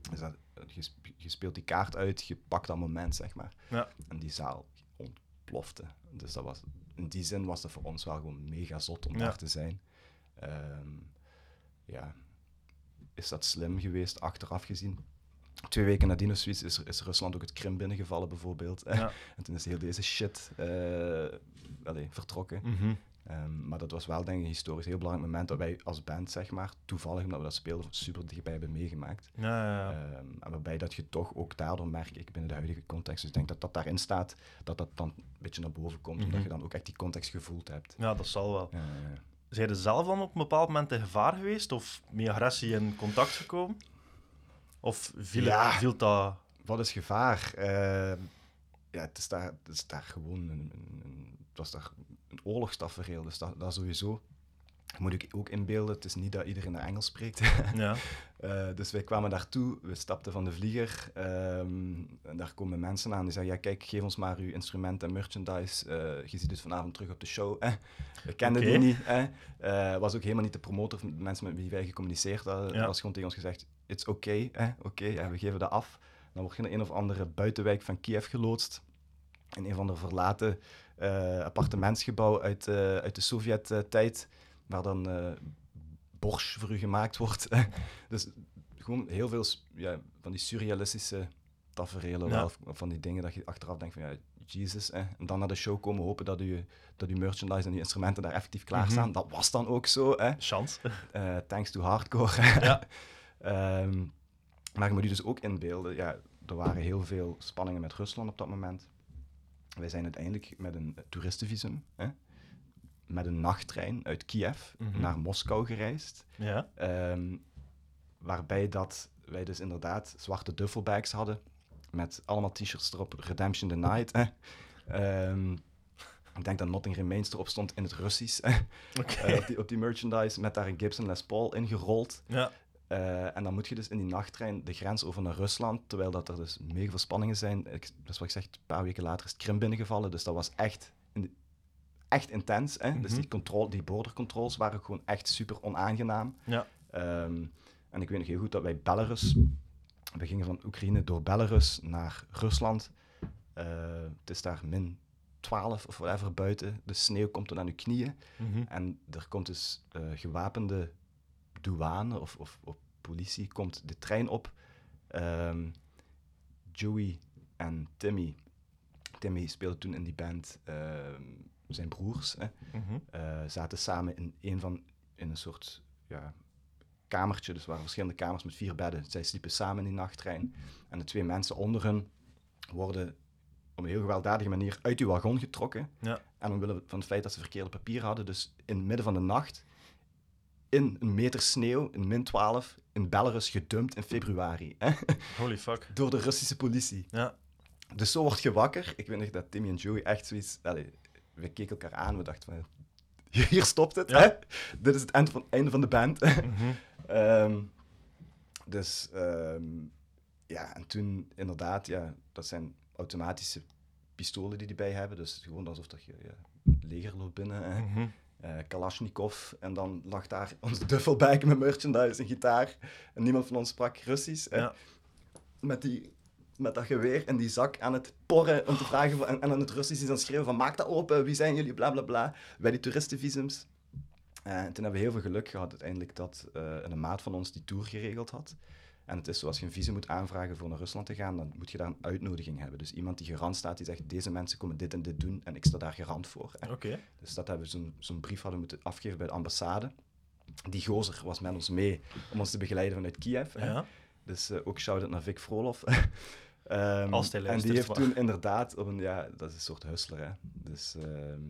Dus dat, je, je speelt die kaart uit, je pakt dat moment, zeg maar. Ja. En die zaal ontplofte. Dus dat was, in die zin was dat voor ons wel gewoon mega zot om Ja. daar te zijn. Ehm, ja, is dat slim geweest, achteraf gezien? Twee weken nadien of zoiets is, is Rusland ook het Krim binnengevallen, bijvoorbeeld. <laughs> Ja. En toen is heel deze shit eh, allee, vertrokken. Mhm. Ehm, maar dat was wel denk ik een historisch heel belangrijk moment dat wij als band, zeg maar, toevallig omdat we dat speelden, super dichtbij hebben meegemaakt. Ja, ja, ja. Ehm, en waarbij dat je toch ook daardoor merk ik binnen de huidige context, dus ik denk dat dat daarin staat, dat dat dan een beetje naar boven komt, omdat Mhm. je dan ook echt die context gevoeld hebt. ja, dat zal wel. Zijn je zelf dan op een bepaald moment in gevaar geweest? Of met agressie in contact gekomen? Of viel, Ja. viel dat... Wat is gevaar? Ehm, ja, het is daar, het is daar gewoon een, een, een- het was daar een oorlogstafereel, dus dat, dat sowieso. Moet ik ook inbeelden, het is niet dat iedereen daar Engels spreekt. <laughs> Ja. Eh, dus wij kwamen daartoe, we stapten van de vlieger ehm, en daar komen mensen aan die zeggen, ja kijk, geef ons maar uw instrumenten en merchandise, Eh, je ziet het vanavond terug op de show. Eh. We kenden die niet. Eh. Was ook helemaal niet de promotor van de mensen met wie wij gecommuniceerd hadden. Ja. was gewoon tegen ons gezegd, it's oké, eh. oké, ja, we geven dat af. Dan word je naar een of andere buitenwijk van Kiev geloodst. In een van de verlaten appartementsgebouw uit, eh, uit de Sovjet-tijd, waar dan eh borsch voor u gemaakt wordt. <laughs> dus gewoon heel veel ja, van die surrealistische tafereelen, Ja. van die dingen dat je achteraf denkt van ja, Jesus. Eh. En dan naar de show komen hopen dat je dat uw merchandise en die instrumenten daar effectief klaar Mhm. staan. Dat was dan ook zo. Eh. Chance. <laughs> Eh, thanks to hardcore. <laughs> Ja. Ehm, maar je moet je dus ook inbeelden, ja, er waren heel veel spanningen met Rusland op dat moment. Wij zijn uiteindelijk met een toeristenvisum, hè, met een nachttrein uit Kiev Mhm. naar Moskou gereisd. Ja. Ehm, waarbij dat wij dus inderdaad zwarte duffelbags hadden met allemaal t-shirts erop, Redemption the Night. Hè. Ehm, ik denk dat Nothing Remains erop stond in het Russisch. <laughs> Eh, op, die, op die merchandise met daar een Gibson Les Paul ingerold. Ja. Eh, en dan moet je dus in die nachttrein de grens over naar Rusland, terwijl dat er dus mega veel spanningen zijn. Ik, dat is wat ik zeg, een paar weken later is het Krim binnengevallen, dus dat was echt, in de- echt intens. Hè? Dus Mhm. die, controle, die bordercontroles waren gewoon echt super onaangenaam. Ja. Ehm, en ik weet nog heel goed dat wij Belarus, we gingen van Oekraïne door Belarus naar Rusland. Eh, het is daar min 12 of whatever buiten. De sneeuw komt tot aan uw knieën. Mhm. En er komt dus eh, gewapende douane of, of, of politie komt de trein op. Ehm, Joey en Timmy. Timmy speelde toen in die band ehm, zijn broers. Hè, Mhm. eh, zaten samen in een van in een soort ja, kamertje. Dus er waren verschillende kamers met vier bedden. Zij sliepen samen in die nachttrein. En de twee mensen onder hun worden op een heel gewelddadige manier uit die wagon getrokken. Ja. En omwille van het feit dat ze verkeerde papier hadden, dus in het midden van de nacht, in een meter sneeuw, in min 12, in Belarus gedumpt in februari. Hè? Holy fuck. Door de Russische politie. Ja. Dus zo word je wakker. Ik weet nog dat Timmy en Joey echt zoiets... Allee, we keken elkaar aan, we dachten van... Hier stopt het, Ja. hè? Dit is het eind van, einde van de band. Mhm. <laughs> Ehm, dus ehm, ja, en toen inderdaad, ja, dat zijn automatische pistolen die die bij hebben. Dus gewoon alsof dat je ja, leger loopt binnen. Hè. Mhm. Eh, Kalashnikov. En dan lag daar <laughs> onze duffelbag met merchandise en gitaar. En niemand van ons sprak Russisch. Ja. Met, die, met dat geweer in die zak aan het porren om te vragen. Van, en, en aan het Russisch is aan het schreeuwen van maak dat open, wie zijn jullie, bla bla bla. Bij die toeristenvisums. Eh, en toen hebben we heel veel geluk gehad uiteindelijk dat eh, een maat van ons die tour geregeld had. En het is zoals je een visum moet aanvragen voor naar Rusland te gaan, dan moet je daar een uitnodiging hebben. Dus iemand die garant staat, die zegt, deze mensen komen dit en dit doen en ik sta daar garant voor. Oké. Dus dat hebben we zo'n zo'n brief hadden moeten afgeven bij de ambassade. Die gozer was met ons mee om ons te begeleiden vanuit Kiev. Ja. Dus eh, ook shout-out naar Vic Frolov. <laughs> Ehm, Als en die heeft toen inderdaad, op een, ja, dat is een soort hustler. Hè. Dus ehm,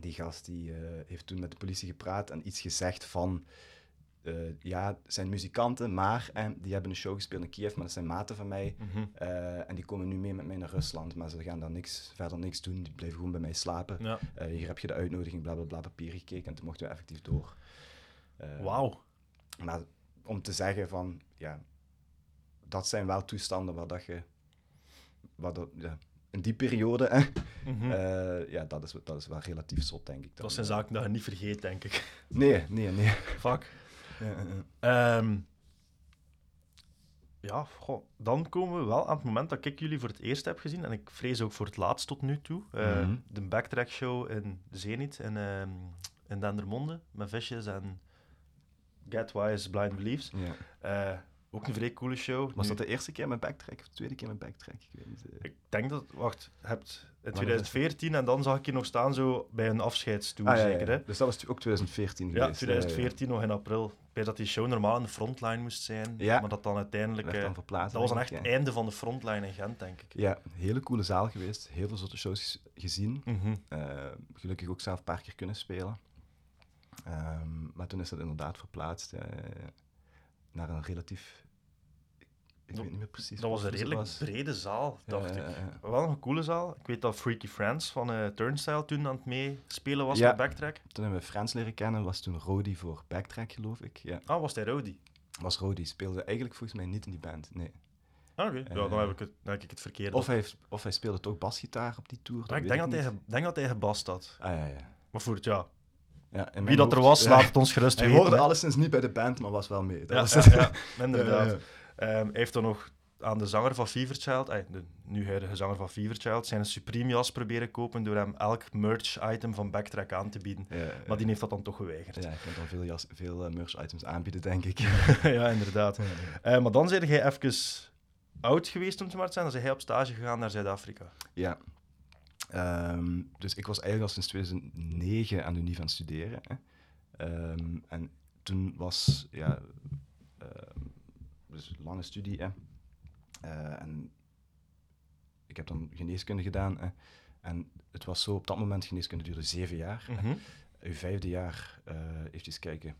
die gast die, eh, heeft toen met de politie gepraat en iets gezegd van... eh, ja, het zijn muzikanten, maar eh, die hebben een show gespeeld in Kiev, maar dat zijn maten van mij. Mhm. eh, en die komen nu mee met mij naar Rusland, maar ze gaan daar niks, verder niks doen. Die blijven gewoon bij mij slapen. Ja. Hier heb je de uitnodiging, bla bla bla, papier gekeken en toen mochten we effectief door. Wauw. Maar om te zeggen van, ja, dat zijn wel toestanden waar dat je, waar dat, ja, in die periode, hè, Mhm. ja, dat is, dat is wel relatief zot, denk ik. dan. dat zijn zaken dat je niet vergeet, denk ik. Nee, nee, nee. Fuck. Ja, ja, ja. Ehm, goh, dan komen we wel aan het moment dat ik jullie voor het eerst heb gezien. En ik vrees ook voor het laatst tot nu toe. Eh, Mhm. De Backtrack Show in Zenit in, ehm, in Dendermonde. Met visjes en Get Wise Blind Beliefs. Ja. Eh, ook een vrij coole show. Was Nu- dat de eerste keer met backtrack of de tweede keer met backtrack? Ik weet niet. eh. Ik denk dat... Wacht, hebt in is 2014 en dan zag ik je nog staan zo bij een afscheidstoer, Ah, ja, ja, zeker, ja. hè? Dus dat was ook 2014 Ja, geweest. 2014 nog in april. Bij dat die show normaal in de frontline moest zijn, Ja. maar dat dan uiteindelijk... Dan eh, verplaatst. dat was dan echt het ja. einde van de frontline in Gent, denk ik. Ja, hele coole zaal geweest. Heel veel soorten shows gezien. Mhm. Eh, gelukkig ook zelf een paar keer kunnen spelen. Ehm, maar toen is dat inderdaad verplaatst eh, naar een relatief... Ik Dat- weet niet meer precies Dat was een redelijk was. brede zaal, dacht ja, ik. ja. Wel een coole zaal. Ik weet dat Freaky Friends van eh, Turnstile toen aan het meespelen was met Backtrack. Toen hebben we Frans leren kennen, was toen Rody voor Backtrack, geloof ik. Ja, Ah, was hij Rowdy? was Rody. Speelde eigenlijk volgens mij niet in die band, nee. Ah, oké. Ja, dan Eh, heb ik het, dan heb ik het verkeerd. Of hij, of hij speelde toch basgitaar op die tour, Ah, ik denk dat, hij, denk dat hij gebast had. Ah, ja, ja. Maar voor het, ja, ja wie dat er was, ja. laat het ons gerust <laughs> Hij weten. hoorde hè. alleszins niet bij de band, maar was wel mee. Dat Ja, was ja, het. ja, <laughs> inderdaad. Ja, ja. Ehm, hij heeft dan nog aan de zanger van Feverchild, eh, de nu huidige zanger van Feverchild, zijn Supreme jas proberen kopen door hem elk merch-item van Backtrack aan te bieden. Ja, ja. Maar die heeft dat dan toch geweigerd. Ja, ik kan dan veel, jas, veel eh, merch-items aanbieden, denk ik. <laughs> ja, inderdaad. Eh, maar dan zijn jij even oud geweest, om het maar te zijn. Dan zijn hij op stage gegaan naar Zuid-Afrika. Ja. Ehm, dus ik was eigenlijk al sinds 2009 aan de Unie van studeren. Hè. Ehm, en toen was, ja, ehm, dus een lange studie. Hè. Eh, en ik heb dan geneeskunde gedaan. Hè. En het was zo, op dat moment, geneeskunde duurde zeven jaar. Mhm. Uw vijfde jaar, eh even eens kijken.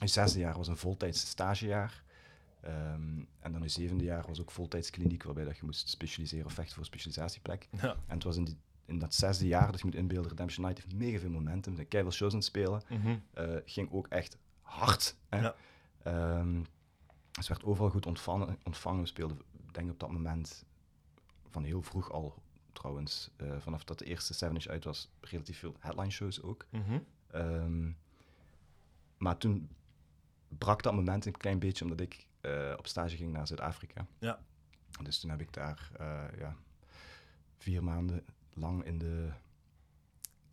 Uw zesde jaar was een voltijds stagejaar. Ehm, en dan uw zevende jaar was ook voltijds kliniek, waarbij dat je moest specialiseren of vechten voor een specialisatieplek. Ja. En het was in, die, in dat zesde jaar, dus je moet inbeelden, Redemption Night heeft mega veel momentum. Zijn keiveel shows aan het spelen. Mhm. Eh, ging ook echt hard. Hè? Ja. Ehm, dus werd overal goed ontvangen. ontvangen. We speelden, ik denk op dat moment, van heel vroeg al trouwens, eh, vanaf dat de eerste Seven Inch uit was, relatief veel headline shows ook. Mhm. Ehm, maar toen brak dat moment een klein beetje omdat ik eh, op stage ging naar Zuid-Afrika. Ja. Dus toen heb ik daar eh, ja, vier maanden lang in, de,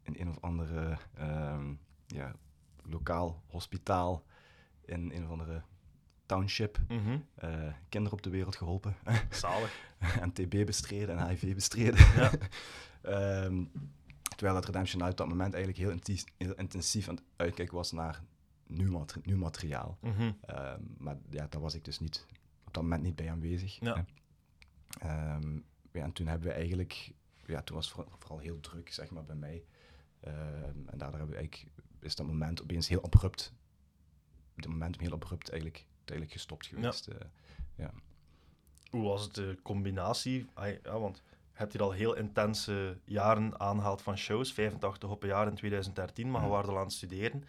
in een of andere ehm, ja, lokaal hospitaal in een of andere township eh, kinderen op de wereld geholpen. <laughs> Zalig. en TB bestreden en HIV bestreden. Ja. <laughs> Ehm, terwijl dat Redemption uit dat moment eigenlijk heel, heel intensief aan het uitkijken was naar nieuw, mate- nieuw materiaal. Mhm. Ehm, maar ja, daar was ik dus niet, op dat moment niet bij aanwezig. Ja. Ehm, ja, en toen hebben we eigenlijk, ja, toen was het vooral, vooral heel druk, zeg maar, bij mij. Ehm, en daardoor hebben we eigenlijk, is dat moment opeens heel abrupt, het moment heel abrupt eigenlijk, eigenlijk gestopt geweest. eh. ja. Hoe was het de combinatie? Ja, want je hebt hier al heel intense jaren aangehaald van shows, 85 op een jaar in 2013, maar je Ja. waren al aan het studeren.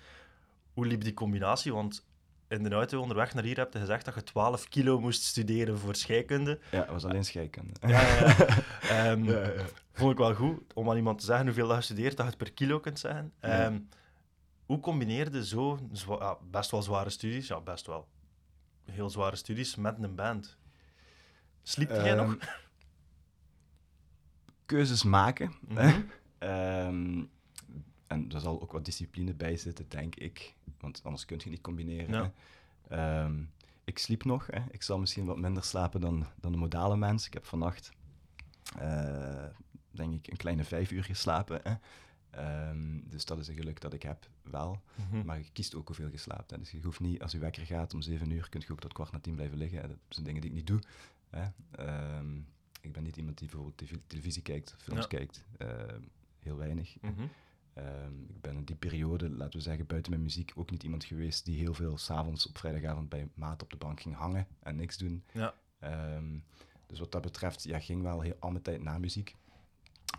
Hoe liep die combinatie? Want in de auto onderweg naar hier heb je gezegd dat je 12 kilo moest studeren voor scheikunde. ja, het was alleen scheikunde. Ja, ja, ja. <laughs> Ehm, Ja, ja. Vond ik wel goed om aan iemand te zeggen hoeveel dat je studeert, dat je het per kilo kunt zeggen. Ehm, hoe combineerde zo ja, best wel zware studies, ja, best wel heel zware studies, met een band? Sliep jij Ehm, nog? Keuzes maken. Mhm. En er zal ook wat discipline bij zitten, denk ik. Want anders kun je niet combineren. Ja. Ehm, ik sliep nog. Hè. Ik zal misschien wat minder slapen dan, dan de modale mens. Ik heb vannacht, eh, denk ik, een kleine vijf uur geslapen. Hè. Ehm, dus dat is een geluk dat ik heb, wel. Mhm. Maar je kiest ook hoeveel je slaapt. Hè. Dus je hoeft niet, als je wekker gaat om zeven uur, kun je ook tot kwart na tien blijven liggen. Hè. Dat zijn dingen die ik niet doe. Hè. Ehm, ik ben niet iemand die bijvoorbeeld tv- televisie kijkt, films Ja. kijkt. Ehm, heel weinig. Mhm. Ehm, ik ben in die periode, laten we zeggen, buiten mijn muziek ook niet iemand geweest die heel veel s'avonds op vrijdagavond bij maat op de bank ging hangen en niks doen. Ja. Ehm, dus wat dat betreft, ja, ging wel heel al mijn tijd na muziek.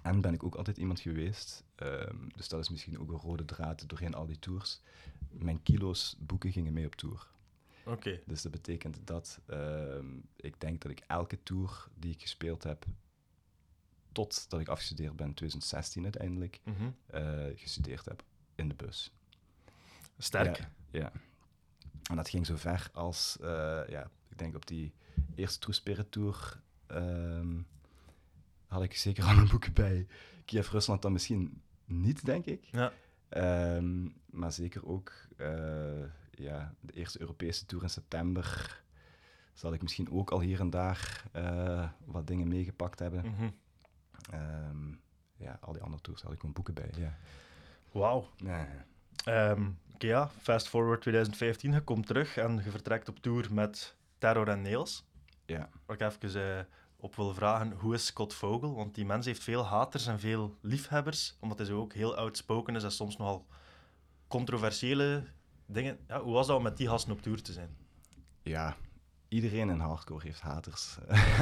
En ben ik ook altijd iemand geweest, ehm, dus dat is misschien ook een rode draad doorheen al die tours. Mijn kilo's boeken gingen mee op tour. Oké. Dus dat betekent dat ik denk dat ik elke tour die ik gespeeld heb, totdat ik afgestudeerd ben, 2016 uiteindelijk, Mhm. eh, gestudeerd heb in de bus. Sterk. Ja, ja. En dat ging zo ver als, eh, ja, ik denk op die eerste True Spirit Tour ehm, had ik zeker al een boek bij. Kiev, Rusland dan misschien niet, denk ik. Ja. Ehm, maar zeker ook eh, ja, de eerste Europese Tour in september zal ik misschien ook al hier en daar wat dingen meegepakt hebben. Mhm. Ehm, ja, al die andere tours had ik gewoon boeken bij. Ja. Wauw. Ja. Ehm, Oké, ja. Fast forward 2015, je komt terug en je vertrekt op tour met Terror en Nails. Ja. Waar ik even eh, op wil vragen, hoe is Scott Vogel? Want die mens heeft veel haters en veel liefhebbers, omdat hij zo ook heel outspoken is en soms nogal controversiële dingen. Ja, hoe was dat om met die gasten op tour te zijn? ja, iedereen in hardcore heeft haters.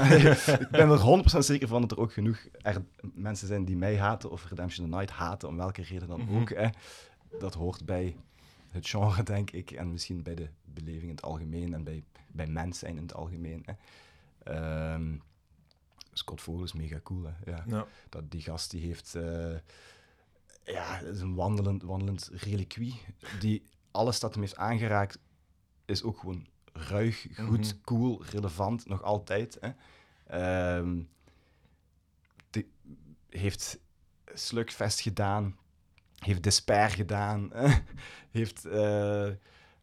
<laughs> ik ben er 100% zeker van dat er ook genoeg er mensen zijn die mij haten of Redemption the Night haten, om welke reden dan Mhm. ook. Hè. Dat hoort bij het genre, denk ik, en misschien bij de beleving in het algemeen en bij, bij mens zijn in het algemeen. Hè. Ehm, Scott Vogel is mega cool. Hè. Ja. Ja. Dat, die gast die heeft... eh, ja, is een wandelend, wandelend reliquie. Die alles dat hem heeft aangeraakt, is ook gewoon ruig, goed, Mhm. cool, relevant, nog altijd. Hè. Ehm, die heeft Slugfest gedaan, heeft Despair gedaan, <laughs> heeft...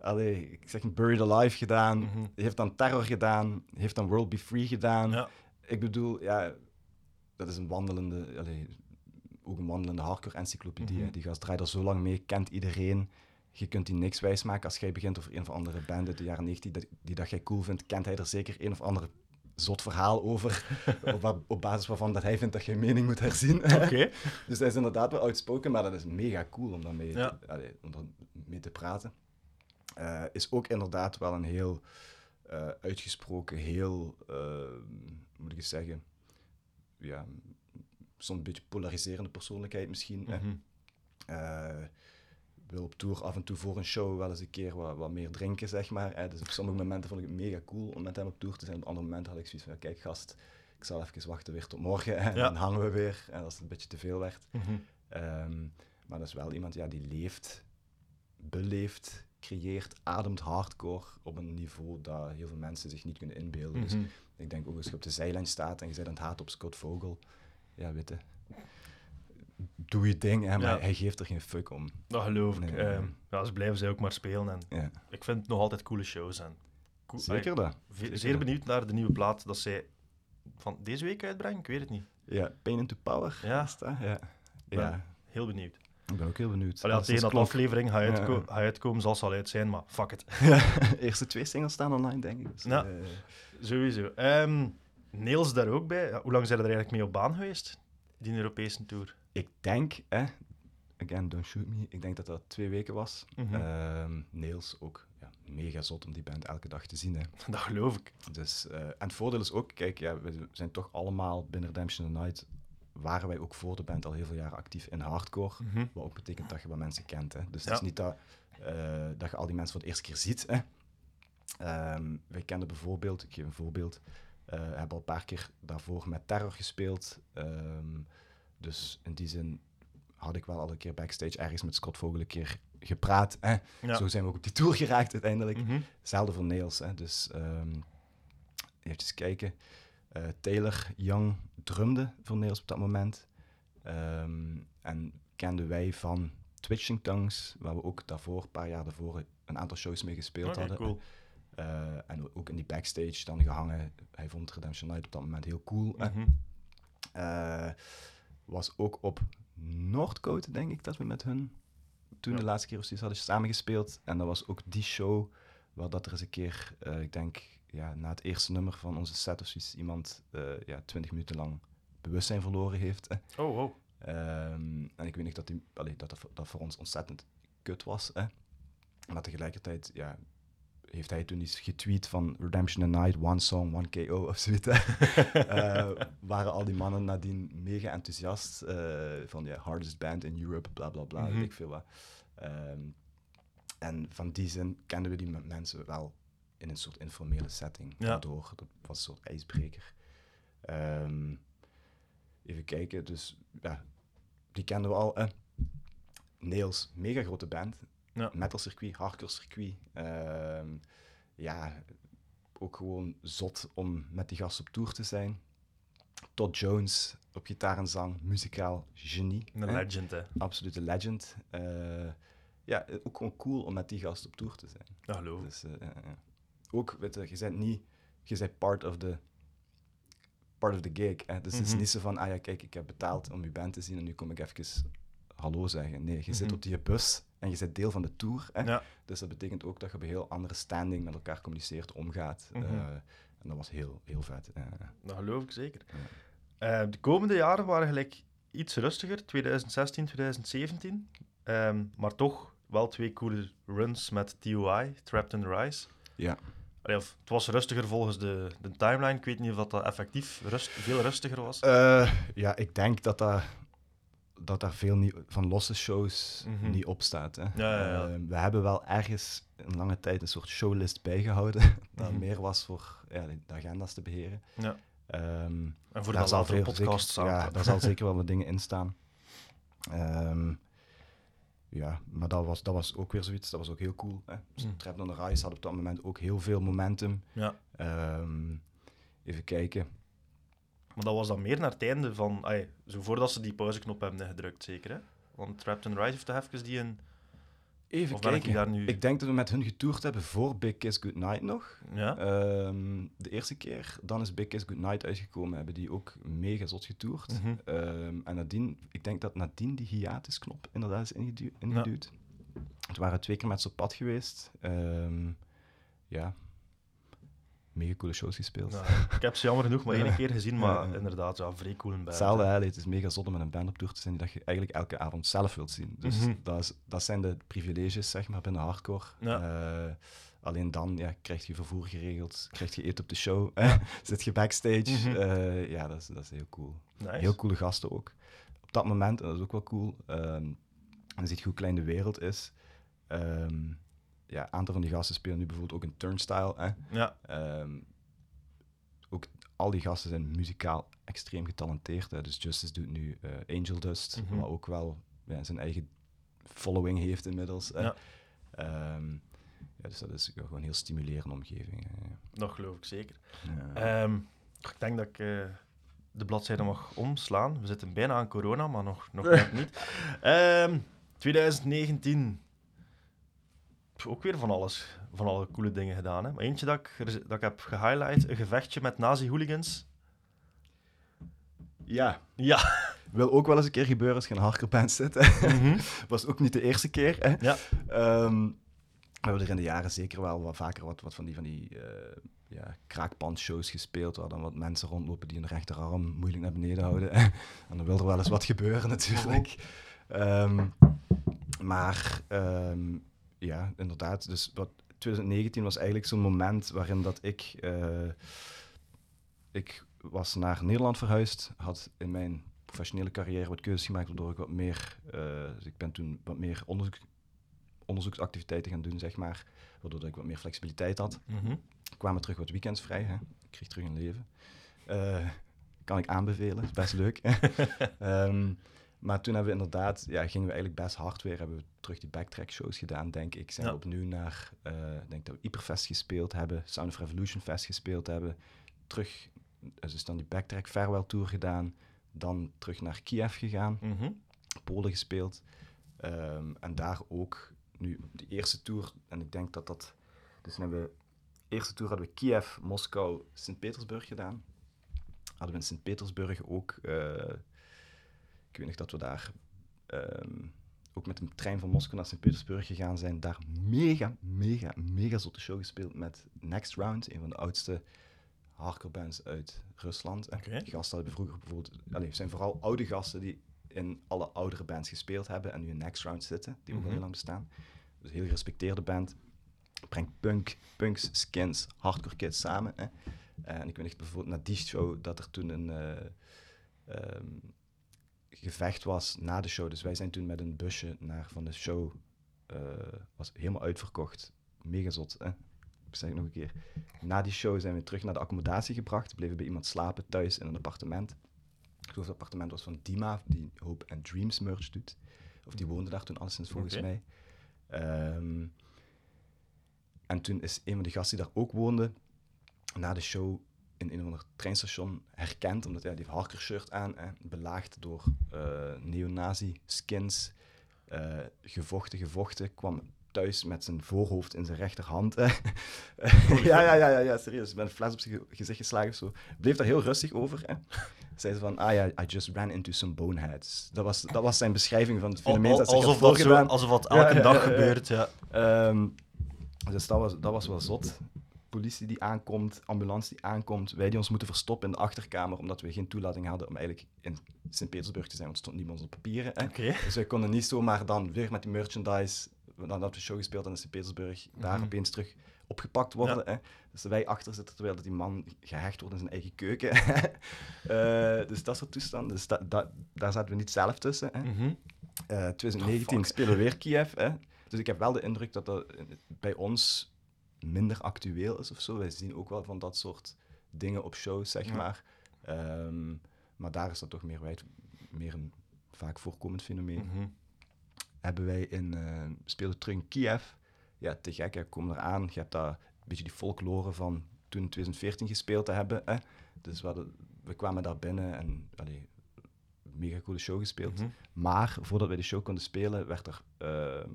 allee, ik zeg Buried Alive gedaan, Mhm. heeft dan Terror gedaan, heeft dan World Be Free gedaan. Ja. Ik bedoel, ja, dat is een wandelende, allee, ook een wandelende hardcore-encyclopedie. hè. Mhm. Die gast draait er zo lang mee, kent iedereen. Je kunt die niks wijsmaken. Als jij begint over een of andere band uit de jaren 90 die, die dat jij cool vindt, kent hij er zeker een of ander zot verhaal over, <laughs> op, basis waarvan dat hij vindt dat je mening moet herzien. <laughs> Dus hij is inderdaad wel outspoken, maar dat is mega cool om daarmee Ja. te, allee, om daarmee te praten. Eh, is ook inderdaad wel een heel eh, uitgesproken, heel, hoe moet ik eens zeggen, ja, soms een beetje polariserende persoonlijkheid misschien. Wil op tour af en toe voor een show wel eens een keer wat, wat meer drinken, zeg maar. hè. Dus op sommige momenten vond ik het mega cool om met hem op tour te zijn. Op andere momenten had ik zoiets van, kijk gast, ik zal even wachten weer tot morgen. En Ja. dan hangen we weer. En als het een beetje te veel werd. Mhm. Ehm, maar dat is wel iemand ja, die leeft, beleeft, creëert, ademt hardcore op een niveau dat heel veel mensen zich niet kunnen inbeelden. Dus Mhm. ik denk ook als je op de zijlijn staat en je bent aan het haat op Scott Vogel, ja, weet je, doe je ding, hè, maar Ja. hij geeft er geen fuck om. Dat geloof ik. Nee, Ehm, ja, ze blijven zij ook maar spelen. En Ja, ik vind het nog altijd coole shows. En cool- zeker dat. Zeker Zeer benieuwd naar de nieuwe plaat dat zij van deze week uitbrengen. Ik weet het niet. Ja, Pain into Power. Ja. is dat? Ja. ja, heel benieuwd. ik ben ook heel benieuwd. Allee, tegen dat aflevering ga, Ja. uitko ga uitkomen, zal ze al uit zijn, maar fuck it. <laughs> Eerste twee singles staan online, denk ik. Dus, eh, Sowieso. Ehm, Nails daar ook bij. Hoe lang zijn er eigenlijk mee op baan geweest, die Europese tour? Ik denk, hè, again, don't shoot me, ik denk dat dat twee weken was. Mhm. Ehm, Nails ook ja, mega zot om die band elke dag te zien. Hè. <laughs> Dat geloof ik. Dus, eh, en het voordeel is ook, kijk, ja, we zijn toch allemaal binnen Redemption the Night, waren wij ook voor de band al heel veel jaren actief in hardcore. Mhm. Wat ook betekent dat je wat mensen kent. Hè. Dus Ja. het is niet dat, eh, dat je al die mensen voor de eerste keer ziet. Hè. Ehm, wij kenden bijvoorbeeld, ik geef een voorbeeld, eh hebben al een paar keer daarvoor met Terror gespeeld. Ehm, dus in die zin had ik wel al een keer backstage ergens met Scott Vogel een keer gepraat. Hè. Ja. Zo zijn we ook op die tour geraakt uiteindelijk. Mhm. Hetzelfde voor Nails. Hè. Dus ehm even kijken. Eh, Taylor Young drumde voor Nails op dat moment. Ehm, en kenden wij van Twitching Tongues, waar we ook daarvoor, een paar jaar daarvoor, een aantal shows mee gespeeld hadden. cool. Eh, en ook in die backstage dan gehangen. Hij vond Redemption Night op dat moment heel cool. Mhm. Eh, was ook op Noordcote, denk ik, dat we met hun toen Ja. de laatste keer of zoiets hadden samengespeeld. En dat was ook die show waar dat er eens een keer, eh, ik denk, ja, na het eerste nummer van onze set of zoiets, iemand ja, 20 minuten lang bewustzijn verloren heeft. Oh, oh. En ik weet niet dat, die, allee, dat, dat, voor- dat voor ons ontzettend kut was. Hè. Maar tegelijkertijd ja, heeft hij toen iets getweet van Redemption the Night, one song, one KO of zoiets. <laughs> Eh, waren al die mannen nadien mega enthousiast eh, van ja, hardest band in Europe, bla bla bla, weet ik veel wat. Ehm, en van die zin kenden we die mensen wel in een soort informele setting. Ja. Daardoor, dat was een soort ijsbreker. Ehm, even kijken, dus ja, die kenden we al. Nails, mega grote band. Ja. Metal circuit, hardcore circuit. Ehm, ja, ook gewoon zot om met die gast op tour te zijn. Todd Jones op gitaar en zang, muzikaal genie. Een hè. legend, hè. Absolute legend. Eh, ja, ook gewoon cool om met die gast op tour te zijn. Ik. Dus, eh. Ook, weet je, je bent niet, je bent part of the, part of the gig. Hè? Dus het is Mhm. niet zo van, ah ja, kijk, ik heb betaald om je band te zien en nu kom ik even hallo zeggen. Nee, je zit Mhm. op die bus en je bent deel van de tour. Hè? Ja. Dus dat betekent ook dat je op een heel andere standing met elkaar communiceert, omgaat. Mhm. Eh, en dat was heel, heel vet. Eh, Dat geloof ik zeker. Eh, de komende jaren waren gelijk iets rustiger, 2016, 2017. Ehm, maar toch wel twee coole runs met TOI, Trapped in the Rise. ja. Allee, of, het was rustiger volgens de, de timeline. Ik weet niet of dat, dat effectief rust, veel rustiger was. Eh, ja, ik denk dat daar, dat daar veel niet, van losse shows Mhm. niet op staat. Hè. Ja, ja, ja. Eh, we hebben wel ergens een lange tijd een soort showlist bijgehouden. <laughs> dat Mhm. meer was voor ja, de agenda's te beheren. Ja. Ehm, En voor daar de zal veel podcasts zeker, ja, daar zal <laughs> zeker wel wat dingen in staan. Ehm, ja, maar dat was, dat was ook weer zoiets. Dat was ook heel cool. Hè. Dus Mm. Trap on the Rise had op dat moment ook heel veel momentum. Ja. Ehm, even kijken. Maar dat was dan meer naar het einde van... Ay, zo voordat ze die pauzeknop hebben gedrukt, zeker, hè? Want Trapped in the Rise heeft toch even die een... Even Of ben ik kijken. daar nu... Ik denk dat we met hun getoerd hebben voor Big Kiss Goodnight nog. Ja? Ehm, de eerste keer, dan is Big Kiss Goodnight uitgekomen, hebben die ook mega zot getoerd. Mhm. Ehm, en nadien, ik denk dat nadien die hiatusknop inderdaad is ingedu- ingeduwd. Het waren twee keer met ze op pad geweest. Ehm, ja, mega coole shows gespeeld. Ik heb ze jammer genoeg maar <laughs> één keer gezien, maar Ja, inderdaad, ja, vrij cool bij. Hetzelfde, hè, het is mega zot om met een band op tour te zijn die dat je eigenlijk elke avond zelf wilt zien. Dus Mhm. dat, is, dat zijn de privileges, zeg maar, binnen hardcore. Ja. Eh, alleen dan ja, krijg je vervoer geregeld, krijg je eten op de show, hè, <laughs> zit je backstage. Mhm. Eh, ja, dat is, dat is heel cool. Nice. Heel coole gasten ook. Op dat moment, en dat is ook wel cool, ehm, en je ziet hoe klein de wereld is. Ehm, ja, een aantal van die gasten spelen nu bijvoorbeeld ook een turnstile. Hè. Ja, Ehm, ook al die gasten zijn muzikaal extreem getalenteerd. Hè. Dus Justice doet nu eh, Angel Dust, wat ook wel ja, zijn eigen following heeft inmiddels. hè. Ja. Ehm, ja, dus dat is gewoon een heel stimulerende omgeving. hè. dat geloof ik zeker. Ja. Ehm, ik denk dat ik eh, de bladzijde mag omslaan. We zitten bijna aan corona, maar nog, nog net niet. <laughs> Ehm, 2019. Ook weer van alles. Van alle coole dingen gedaan. Hè. Maar eentje dat ik, dat ik heb gehighlight. Een gevechtje met nazi-hooligans. ja, Ja. wil ook wel eens een keer gebeuren als je in band zit. Mhm. <laughs> Was ook niet de eerste keer. Hè. Ja. Ehm, We hebben er in de jaren zeker wel wat vaker wat, wat van die, van die eh ja, kraakpandshows gespeeld, waar dan wat mensen rondlopen die hun rechterarm moeilijk naar beneden houden. <laughs> en dan wil er wel eens wat gebeuren natuurlijk. Ehm, maar ehm, ja, inderdaad. Dus wat, 2019 was eigenlijk zo'n moment waarin dat ik... eh, ik was naar Nederland verhuisd, had in mijn professionele carrière wat keuzes gemaakt, waardoor ik wat meer... eh, dus ik ben toen wat meer onderzoek, onderzoeksactiviteiten gaan doen, zeg maar. Waardoor ik wat meer flexibiliteit had. Mhm. kwamen terug wat weekends vrij. Hè? Ik kreeg terug een leven. Eh, kan ik aanbevelen, is best leuk. <laughs> Ehm, maar toen hebben we inderdaad, ja, gingen we eigenlijk best hard weer. Hebben we terug die backtrack shows gedaan, denk ik. Zijn Ja. we opnieuw naar, eh, ik denk dat we Hyperfest gespeeld hebben, Sound of Revolution Fest gespeeld hebben. Terug, dus dan die backtrack farewell tour gedaan. Dan terug naar Kiev gegaan. Mhm. Polen gespeeld. Ehm, en daar ook nu de eerste tour. En ik denk dat dat. Dus hebben we. De eerste tour hadden we Kiev, Moskou, Sint-Petersburg gedaan. Hadden we in Sint-Petersburg ook. eh, ik weet nog dat we daar. ehm, ook met de trein van Moskou naar Sint-Petersburg gegaan zijn. Daar mega, mega, mega zotte show gespeeld met Next Round, een van de oudste hardcore bands uit Rusland. En gasten hebben vroeger bijvoorbeeld, allee, het zijn vooral oude gasten die in alle oudere bands gespeeld hebben en nu in Next Round zitten, die ook al Mhm. heel lang bestaan. Dus een heel gerespecteerde band. Brengt punk, punks, skins, hardcore kids samen. Hè. En ik weet nog bijvoorbeeld na die show dat er toen een eh, ehm, gevecht was na de show. Dus wij zijn toen met een busje naar van de show, eh, was helemaal uitverkocht. Mega zot, hè. Ik zeg het nog een keer. Na die show zijn we terug naar de accommodatie gebracht. Bleven bij iemand slapen thuis in een appartement. Ik geloof dat het appartement was van Dima, die Hope and Dreams merch doet. Of die woonde daar toen alleszins volgens mij. Ehm, en toen is een van de gasten die daar ook woonde, na de show in een of ander treinstation herkend, omdat hij die heeft hardcore shirt aan, hè, belaagd door eh neonazi skins, eh, gevochten, gevochten, kwam thuis met zijn voorhoofd in zijn rechterhand. hè. <laughs> ja, ja, ja, ja, ja, serieus. Met een fles op zijn ge- gezicht geslagen of zo. Bleef daar heel rustig over. Hè. Zei ze van, ah ja, I just ran into some boneheads. Dat was, dat was zijn beschrijving van het fenomeen al- dat alsof, dat zo, alsof dat elke ja, dag ja, gebeurt, ja. Ehm, dus dat was, dat was wel zot. Politie die aankomt, ambulance die aankomt, wij die ons moeten verstoppen in de achterkamer omdat we geen toelating hadden om eigenlijk in Sint-Petersburg te zijn, want er stond niemand op papieren. Hè. Dus wij konden niet zomaar dan weer met die merchandise, nadat we show gespeeld in Sint-Petersburg, daar Mhm. opeens terug opgepakt worden. Hè. Dus wij achter zitten terwijl dat die man gehecht wordt in zijn eigen keuken. <laughs> Eh, dus dat soort toestanden. Dus da- da- daar zaten we niet zelf tussen. Hè. Mhm. Eh, 2019 fuck. spelen we weer Kiev. Hè? Dus ik heb wel de indruk dat dat eh, bij ons minder actueel is of zo. Wij zien ook wel van dat soort dingen op shows, zeg Ja. maar. Ehm, maar daar is dat toch meer, wijd, meer een vaak voorkomend fenomeen. Mhm. Hebben wij in, speelden terug in Kiev. Ja, te gek, hè. kom eraan. Je hebt daar een beetje die folklore van toen in 2014 gespeeld te hebben. Hè? Dus we, hadden- we kwamen daar binnen en allee, mega coole show gespeeld. Mhm. Maar voordat wij de show konden spelen, werd er, ehm,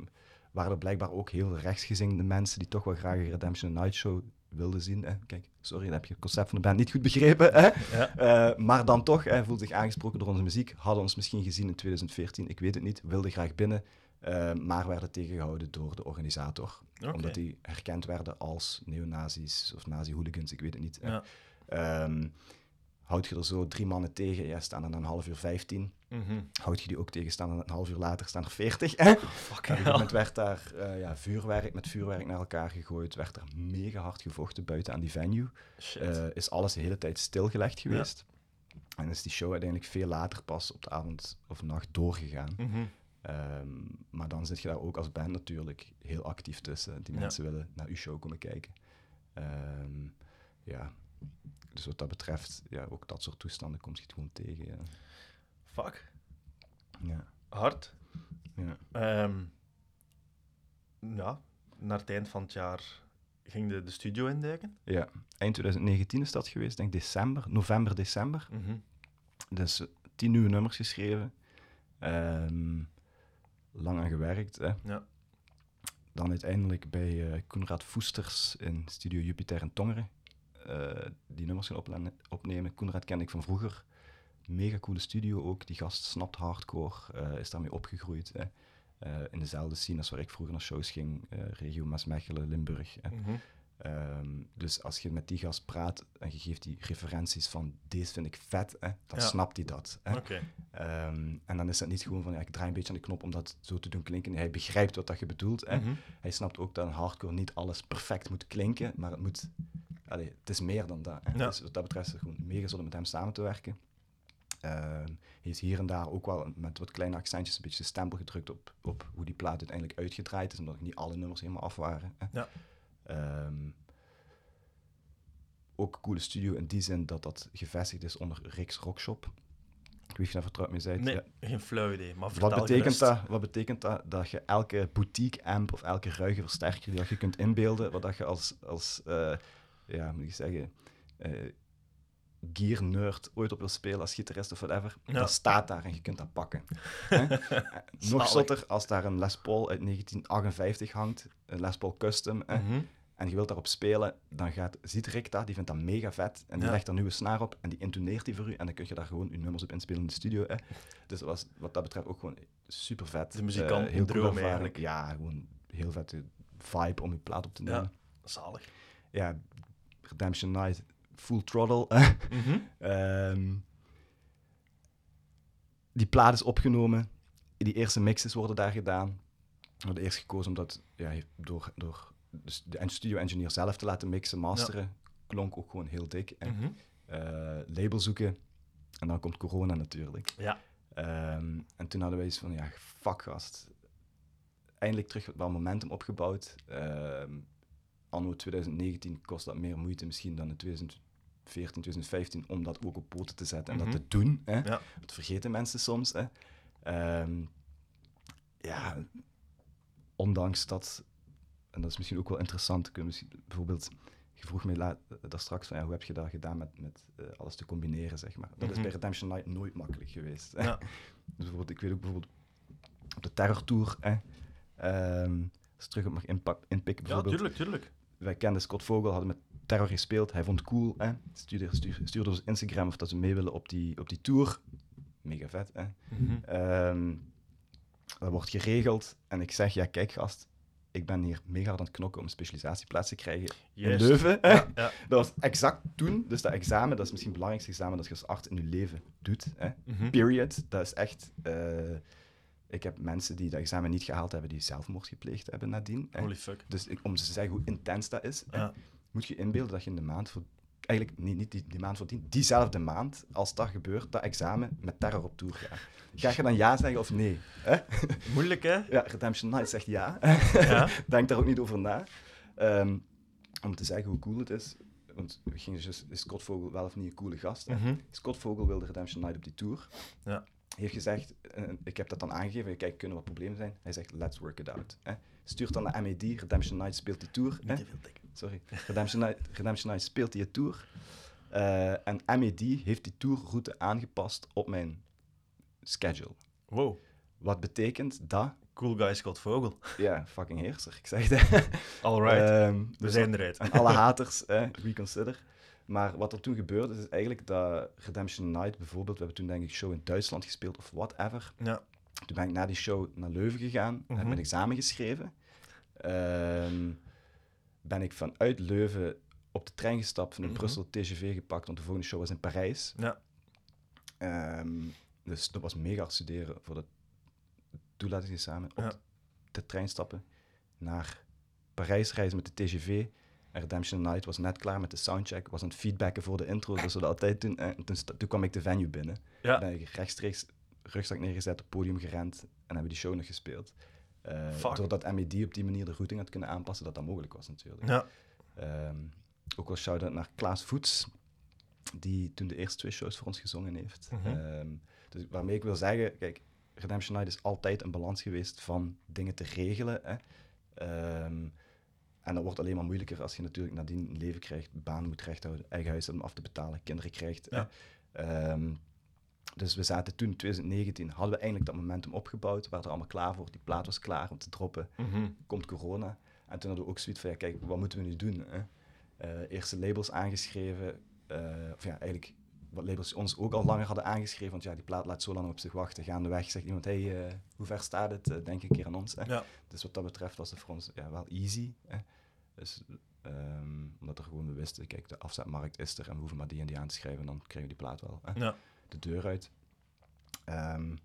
waren er blijkbaar ook heel rechtsgezinde mensen die toch wel graag een Redemption Night Show wilden zien. Hè. Kijk, sorry, dan heb je het concept van de band niet goed begrepen. Hè. Ja. Eh, maar dan toch, hij voelde zich aangesproken door onze muziek, hadden ons misschien gezien in 2014, ik weet het niet, wilden graag binnen, eh, maar werden tegengehouden door de organisator. Omdat die herkend werden als neonazis of nazi-hooligans, ik weet het niet. hè. Ja. Ehm, houd je er zo drie mannen tegen, ja, staan er dan een half uur 15 Mhm. houd je die ook tegen, staan er een half uur later staan er 40. Hè? Op Fuck een gegeven moment werd daar eh, ja, vuurwerk met vuurwerk naar elkaar gegooid, werd er mega hard gevochten buiten aan die venue. Eh, is alles de hele tijd stilgelegd geweest. En is die show uiteindelijk veel later pas op de avond of nacht doorgegaan. Mhm. Ehm, maar dan zit je daar ook als band natuurlijk heel actief tussen. Die Ja. mensen willen naar uw show komen kijken. Ehm, ja, dus wat dat betreft, ja, ook dat soort toestanden komt je het gewoon tegen. Ja. Fuck. Ja. Hard. Ja. Ehm, ja, naar het eind van het jaar ging de, de studio induiken. Ja, eind 2019 is dat geweest, denk december, november, december. Mhm. Dus eh, tien nieuwe nummers geschreven. Ehm, lang aan gewerkt. Hè. Ja. Dan uiteindelijk bij eh Koenraad Voesters in Studio Jupiter in Tongeren. Eh, die nummers gaan opnemen. Koenraad ken ik van vroeger. Mega coole studio ook. Die gast snapt hardcore, eh, is daarmee opgegroeid. Hè. Eh, in dezelfde scene als waar ik vroeger naar shows ging, regio Maasmechelen, Limburg. hè. Mhm. Ehm, dus als je met die gast praat en je geeft die referenties van deze vind ik vet, hè, dan Ja. snapt hij dat. Hè. Ehm, en dan is het niet gewoon van ja, ik draai een beetje aan de knop om dat zo te doen klinken. Hij begrijpt wat dat je bedoelt. Hè. Mhm. Hij snapt ook dat een hardcore niet alles perfect moet klinken, maar het moet. Allee, het is meer dan dat. Ja. Dus wat dat betreft is het gewoon mega zullen met hem samen te werken. Ehm, hij is hier en daar ook wel met wat kleine accentjes een beetje de stempel gedrukt op, op hoe die plaat uiteindelijk uitgedraaid is, omdat niet alle nummers helemaal af waren. Hè. Ja. Ehm, ook een coole studio in die zin dat dat gevestigd is onder Rick's Rockshop. Ik weet niet of je daar vertrouwd mee bent. Nee, Ja. geen flauw idee. Maar Wat betekent, gerust. dat, wat betekent dat? Dat je elke boutique amp of elke ruige versterker die dat je kunt inbeelden, wat dat je als, als eh, ja, moet ik zeggen, eh, gear nerd ooit op wil spelen als gitarist of whatever, Ja. dat staat daar en je kunt dat pakken. <laughs> Nog zotter als daar een Les Paul uit 1958 hangt, een Les Paul Custom, Mhm. en je wilt daarop spelen, dan gaat, ziet Rick dat, die vindt dat mega vet, en die Ja. legt er een nieuwe snaar op, en die intoneert die voor u, en dan kun je daar gewoon je nummers op inspelen in de studio. Hè. Dus dat was wat dat betreft ook gewoon super vet. De muzikant een coole droom eigenlijk. Ja, gewoon heel vette vibe om je plaat op te Ja. nemen. Zalig. Ja, Redemption Night, full throttle. <laughs> Mhm. Ehm, die plaat is opgenomen. Die eerste mixes worden daar gedaan. We hadden eerst gekozen om dat ja, door, door dus de studio-engineer zelf te laten mixen, masteren. Klonk ook gewoon heel dik. En, Mhm. eh, label zoeken. En dan komt corona natuurlijk. Ja. Ehm, en toen hadden wij iets van, ja, fuck gast. Eindelijk terug wel momentum opgebouwd. Ehm, anno 2019 kost dat meer moeite misschien dan in 2014, 2015 om dat ook op poten te zetten en Mhm. dat te doen. Hè. Ja. Dat vergeten mensen soms. Hè. Ehm, ja, ondanks dat, en dat is misschien ook wel interessant, kun je bijvoorbeeld, je vroeg mij la- daar straks van ja, hoe heb je dat gedaan met, met eh, alles te combineren, zeg maar. Dat is Mhm. bij Redemption Night nooit makkelijk geweest. hè. Ja. <laughs> Dus bijvoorbeeld, ik weet ook bijvoorbeeld op de Terror Tour, hè, ehm, als terug op mag inpikken, ja, bijvoorbeeld, tuurlijk, tuurlijk. Wij kenden Scott Vogel, hadden met Terror gespeeld, hij vond het cool, hè, stuurde, stuurde, stuurde ons Instagram of dat ze mee willen op die, op die tour. Mega vet, hè. Mhm. Ehm, dat wordt geregeld en ik zeg, ja kijk gast, ik ben hier mega hard aan het knokken om een specialisatieplaats te krijgen Juist. in Leuven. hè. Ja, <laughs> ja. Dat was exact toen, dus dat examen, dat is misschien het belangrijkste examen dat je als arts in je leven doet. Hè. Mhm. Period. Dat is echt... eh, ik heb mensen die dat examen niet gehaald hebben, die zelfmoord gepleegd hebben nadien. hè. Holy fuck. Dus ik- om te zeggen hoe intens dat is, Ja. moet je inbeelden dat je in de maand... Voor, eigenlijk niet, niet die, die maand voordien, diezelfde maand, als dat gebeurt, dat examen, met terror op tour gaat. Ga je dan ja zeggen of nee? Hè? <laughs> Moeilijk, hè? Ja, Redemption Night zegt ja. Ja. <laughs> Denk daar ook niet over na. Ehm, om te zeggen hoe cool het is. Want we gingen dus, is Scott Vogel wel of niet een coole gast? Mhm. Scott Vogel wilde Redemption Night op die tour. Ja. Heeft gezegd, eh, ik heb dat dan aangegeven, kijk, kunnen wat problemen zijn? Hij zegt, let's work it out. Hè? Stuurt dan naar MED, Redemption Night speelt die tour. hè? Sorry. Redemption Night, Redemption Night speelt die tour. Eh, en MED heeft die tourroute aangepast op mijn schedule. Wow. Wat betekent dat, Cool guy Scott Vogel. ja, fucking heerser, ik zeg het. Alright. Ehm, We dus zijn eruit. En alle haters, eh, reconsider. Maar wat er toen gebeurde, is eigenlijk dat Redemption Night bijvoorbeeld, we hebben toen denk ik een show in Duitsland gespeeld of whatever. Ja. Toen ben ik na die show naar Leuven gegaan, heb Mhm. mijn examen geschreven. Ehm, ben ik vanuit Leuven op de trein gestapt, van in Mhm. Brussel TGV gepakt, want de volgende show was in Parijs. Ja. Ehm, dus dat was mega hard studeren voor dat toelatingsexamen. Op Ja. de trein stappen, naar Parijs reizen met de TGV. Redemption Night was net klaar met de soundcheck, was aan het feedbacken voor de intro, dus we dat altijd doen. En toen, toen kwam ik de venue binnen. Ja. Ben ik rechtstreeks rugzak neergezet, op podium gerend en hebben we die show nog gespeeld. Fuck. doordat MED op die manier de routing had kunnen aanpassen, dat dat mogelijk was natuurlijk. Ja. Ehm, ook wel shout-out naar Klaas Voets, die toen de eerste twee shows voor ons gezongen heeft. Ehm, dus waarmee ik wil zeggen, kijk, Redemption Night is altijd een balans geweest van dingen te regelen. Hè. Ehm, en dat wordt alleen maar moeilijker als je natuurlijk nadien een leven krijgt, baan moet rechthouden, eigen huis om af te betalen, kinderen krijgt. Ehm, dus we zaten toen, in 2019, hadden we eindelijk dat momentum opgebouwd, waren er allemaal klaar voor, die plaat was klaar om te droppen Mhm. komt corona. En toen hadden we ook zoiets van, ja, kijk, wat moeten we nu doen? Hè? Eh, eerste labels aangeschreven, eh, of ja, eigenlijk wat labels ons ook al langer hadden aangeschreven. Want ja, die plaat laat zo lang op zich wachten. Gaandeweg zegt iemand, hey, eh, hoe ver staat het? Denk een keer aan ons. Hè? Ja. Dus wat dat betreft was het voor ons ja, wel easy. Hè? Ehm, omdat er gewoon we wisten, kijk, de afzetmarkt is er en we hoeven maar die en die aan te schrijven. Dan krijgen we die plaat wel hè? Ja. de deur uit. Ehm,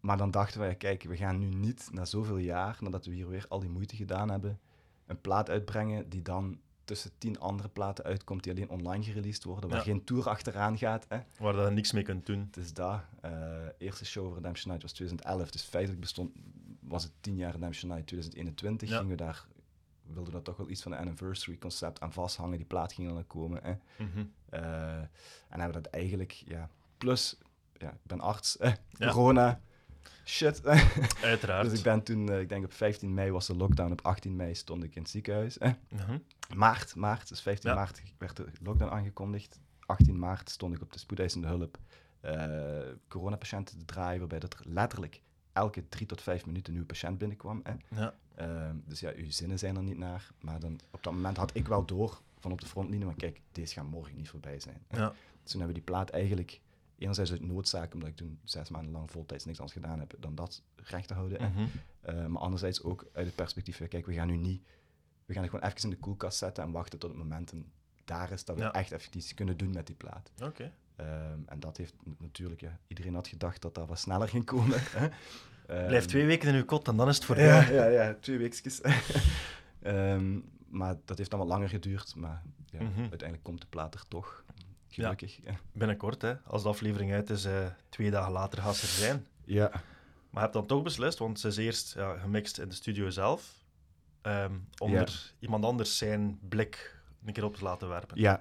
maar dan dachten wij, kijk, we gaan nu niet na zoveel jaar, nadat we hier weer al die moeite gedaan hebben, een plaat uitbrengen die dan tussen tien andere platen uitkomt die alleen online gereleased worden, waar Ja. geen tour achteraan gaat. Hè. Waar je niks mee kunt doen. Het is dat. eh, eerste show van Redemption Night was 2011, dus feitelijk bestond, was het 10 jaar Redemption Night 2021. Ja. Gingen we daar, wilden we daar toch wel iets van een anniversary concept aan vasthangen. Die plaat ging dan komen. Hè. Mhm. Eh, en hebben dat eigenlijk, ja, plus, ja, ik ben arts, eh, <laughs> Ja. corona, shit. <laughs> Uiteraard. dus ik ben toen, eh, ik denk op 15 mei was de lockdown, op 18 mei stond ik in het ziekenhuis. eh. Mhm. Maart, maart, dus 15 Ja. maart werd de lockdown aangekondigd. 18 maart stond ik op de spoedeisende hulp eh coronapatiënten te draaien, waarbij dat er letterlijk elke drie tot vijf minuten een nieuwe patiënt binnenkwam. Ja. Ehm, dus ja, uw zinnen zijn er niet naar. Maar dan, op dat moment had ik wel door van op de frontlinie, maar kijk, deze gaat morgen niet voorbij zijn. Ja. Dus toen hebben we die plaat eigenlijk, enerzijds uit noodzaak, omdat ik toen zes maanden lang voltijds niks anders gedaan heb, dan dat recht te houden. Eh, maar anderzijds ook uit het perspectief, van, kijk, we gaan nu niet, we gaan het gewoon even in de koelkast zetten en wachten tot het momentum daar is dat we Ja. echt even iets kunnen doen met die plaat. Oké. Ehm, en dat heeft natuurlijk, ja, iedereen had gedacht dat dat wat sneller ging komen. <laughs> hè. Blijf Ehm, twee weken in uw kot en dan is het voorbij. ja, ja, ja, twee weekjes. <laughs> Ehm, maar dat heeft dan wat langer geduurd. Maar ja, Mhm. uiteindelijk komt de plaat er toch. Gelukkig. Ja. Binnenkort, hè, als de aflevering uit is, eh, twee dagen later gaat ze er zijn. ja. Maar je hebt dan toch beslist, want ze is eerst ja, gemixt in de studio zelf, ehm, om Ja. er iemand anders zijn blik een keer op te laten werpen. Ja.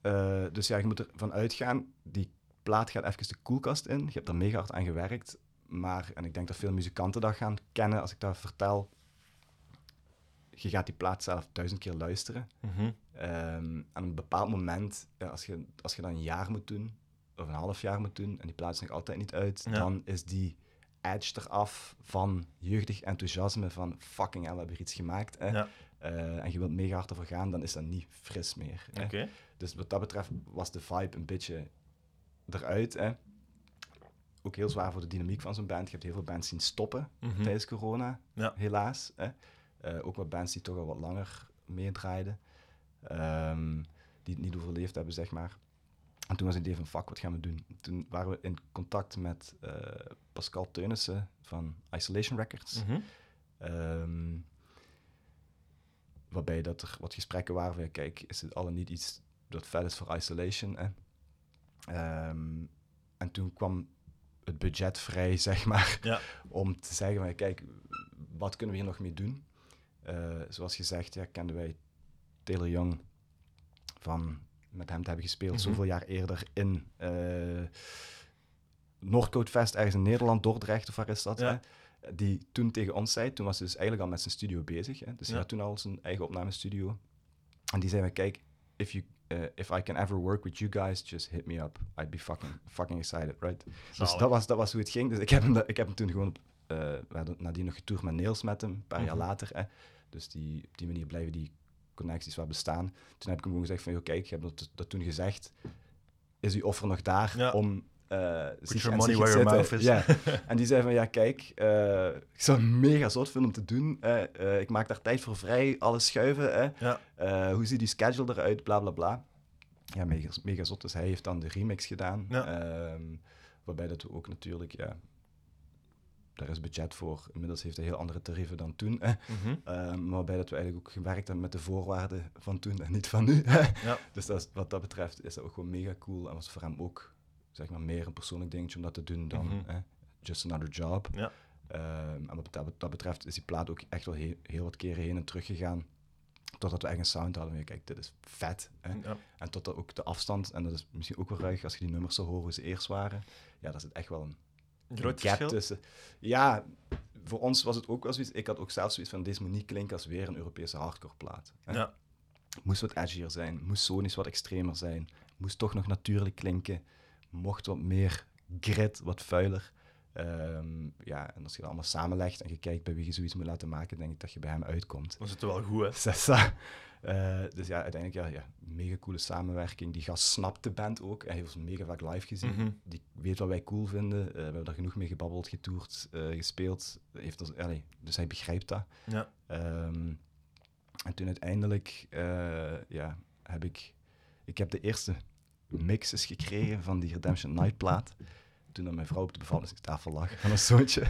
Eh, dus ja, je moet ervan uitgaan, die plaat gaat even de koelkast in. Je hebt er mega hard aan gewerkt. Maar, en ik denk dat veel muzikanten dat gaan kennen als ik dat vertel. Je gaat die plaat zelf duizend keer luisteren. Mhm. Ehm, aan een bepaald moment, ja, als, je, als je dat een jaar moet doen, of een half jaar moet doen, en die plaat is nog altijd niet uit, Ja. dan is die edge eraf van jeugdig enthousiasme van fucking hell, we hebben iets gemaakt. Ja. Eh, en je wilt mega hard ervoor gaan, dan is dat niet fris meer. Oké. Dus wat dat betreft was de vibe een beetje eruit. Ook heel zwaar voor de dynamiek van zo'n band. Je hebt heel veel bands zien stoppen Mhm. tijdens corona, Ja. helaas. Hè. Eh, ook wat bands die toch al wat langer meedraaiden, ehm, die het niet overleefd hebben, zeg maar. En toen was het idee van, fuck, wat gaan we doen? Toen waren we in contact met eh, Pascal Teunissen van Isolation Records. Mhm. Ehm, waarbij dat er wat gesprekken waren van, kijk, is het al niet iets dat vet is voor Isolation? Hè? Ehm, en toen kwam het budget vrij, <laughs> zeg maar, Ja. om te zeggen van, kijk, wat kunnen we hier nog mee doen? Eh, zoals gezegd, ja, kenden wij Taylor Young van met hem te hebben gespeeld, Mhm. zoveel jaar eerder in uh, Noordcoatfest, ergens in Nederland, Dordrecht, of waar is dat? Ja. Hè? Die toen tegen ons zei, toen was hij dus eigenlijk al met zijn studio bezig. Hè? Dus hij had toen al zijn eigen opnamestudio. En die zei van, kijk, if, you, uh, if I can ever work with you guys, just hit me up. I'd be fucking, fucking excited, right? Dus dat was, dat was hoe het ging. Dus ik heb hem, ik heb hem toen gewoon... Uh, we hadden nadien nog getoerd met Nails met hem, een paar jaar Mhm. later. Hè? Dus die, op die manier blijven die connecties wel bestaan. Toen heb ik hem gewoon gezegd van, joh, kijk, je hebt dat, dat toen gezegd. Is uw offer nog daar Ja. om... Uh, Put your money where your mouth is. Ja. en die zei van, ja, kijk, uh, ik zou het mega zot vinden om te doen. Uh, ik maak daar tijd voor vrij, alles schuiven. Ja. Hoe ziet die schedule eruit, bla, bla, bla. Ja, mega, mega zot. Dus hij heeft dan de remix gedaan. Ja. Um, waarbij dat we ook natuurlijk, ja, daar is budget voor. Inmiddels heeft hij heel andere tarieven dan toen. Hè. Mhm. Um, maar waarbij dat we eigenlijk ook gewerkt hebben met de voorwaarden van toen en niet van nu. Ja. Dus dat is, wat dat betreft is dat ook gewoon mega cool. En was voor hem ook, zeg maar, meer een persoonlijk dingetje om dat te doen dan Mhm. hè, just another job. Ja. Um, en wat dat, dat, betreft is die plaat ook echt wel heel, heel wat keren heen en terug gegaan. Totdat we echt een sound hadden. En kijk, dit is vet. Hè. Ja. En totdat ook de afstand, en dat is misschien ook wel ruig als je die nummers zo hoort hoe ze eerst waren. Ja, daar zit echt wel een, Groot gap verschil. tussen. Ja, voor ons was het ook wel zoiets. Ik had ook zelf zoiets van: deze moet niet klinken als weer een Europese hardcore plaat. Hè. Ja. Moest wat edgier zijn, moest sonisch wat extremer zijn, moest toch nog natuurlijk klinken, mocht wat meer grit, wat vuiler. Ehm, ja, en als je dat allemaal samenlegt en je kijkt bij wie je zoiets moet laten maken, denk ik dat je bij hem uitkomt. Is het wel goed, hè? <laughs> Sessa. Uh, dus ja, uiteindelijk, ja, ja, mega coole samenwerking. Die gast snapt de band ook. Hij heeft ons mega vaak live gezien. Mhm. Die weet wat wij cool vinden. Uh, we hebben daar genoeg mee gebabbeld, getoerd, uh, gespeeld. Heeft ons, allee, dus hij begrijpt dat. Ja. Um, en toen uiteindelijk, ja, heb ik... Ik heb de eerste mixes gekregen van die Redemption Night plaat toen dat mijn vrouw op de bevallingstafel lag van een zoontje. <laughs>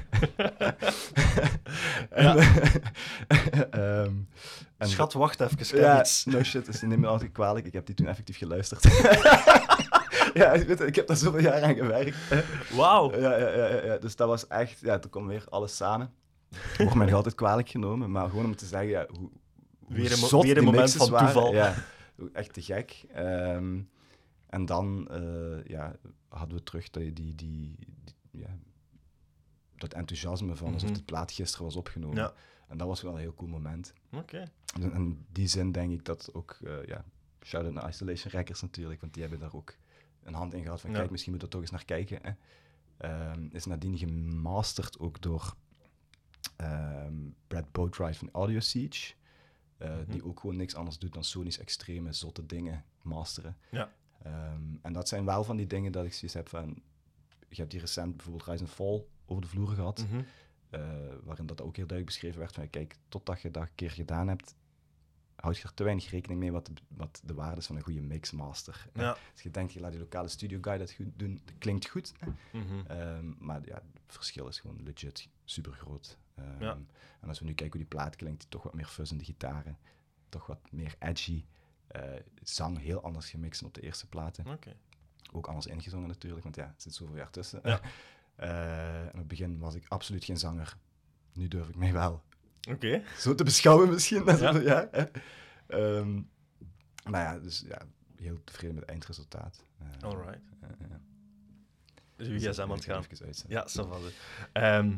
um, <laughs> en Schat, wacht even, ja, iets. No shit, dus neem me altijd kwalijk. Ik heb die toen effectief geluisterd. <laughs> ja, ik, weet, ik heb daar zoveel jaar aan gewerkt. Wauw. Ja, ja, ja, ja, dus dat was echt... Ja, toen kwam weer alles samen. Wordt mij nog altijd kwalijk genomen, maar gewoon om te zeggen, ja, hoe, hoe weer een, weer een moment van waren. toeval. Ja, echt te gek. Um, en dan uh, ja, hadden we terug die, die, die, die ja, dat enthousiasme van alsof Mhm. de plaat gisteren was opgenomen. Ja. En dat was wel een heel cool moment. Oké. En in die zin denk ik dat ook, uh, ja, shout-out naar Isolation Records natuurlijk, want die hebben daar ook een hand in gehad van, Ja. kijk, misschien moet er toch eens naar kijken. Hè. Um, is nadien gemasterd ook door um, Brad Boatwright van Audio Siege, uh, Mhm. die ook gewoon niks anders doet dan Sony's extreme, zotte dingen masteren. Ja. Um, en dat zijn wel van die dingen dat ik zoiets heb van, je hebt hier recent bijvoorbeeld Rise and Fall over de vloer gehad, Mhm. uh, waarin dat ook heel duidelijk beschreven werd van, kijk, totdat je dat een keer gedaan hebt, houd je er te weinig rekening mee wat de, wat de waarde is van een goede mixmaster. Ja. Als je denkt, je laat die lokale studio guy dat goed doen, dat klinkt goed? Mhm. Um, maar ja, het verschil is gewoon legit super groot. Um, Ja. En als we nu kijken hoe die plaat klinkt, toch wat meer fuzz in de gitaren, toch wat meer edgy. Uh, zang heel anders gemixt op de eerste platen. Ook anders ingezongen natuurlijk, want ja, er zit zoveel jaar tussen. Ja. <laughs> En op het begin was ik absoluut geen zanger. Nu durf ik mij wel Oké. zo te beschouwen misschien. Ja. <laughs> hè. Um, maar ja, dus ja, heel tevreden met het eindresultaat. Uh, Alright. uh, ja. Dus gsm aan het gaan. Even uitzetten. Ja, zo was het. Ehm,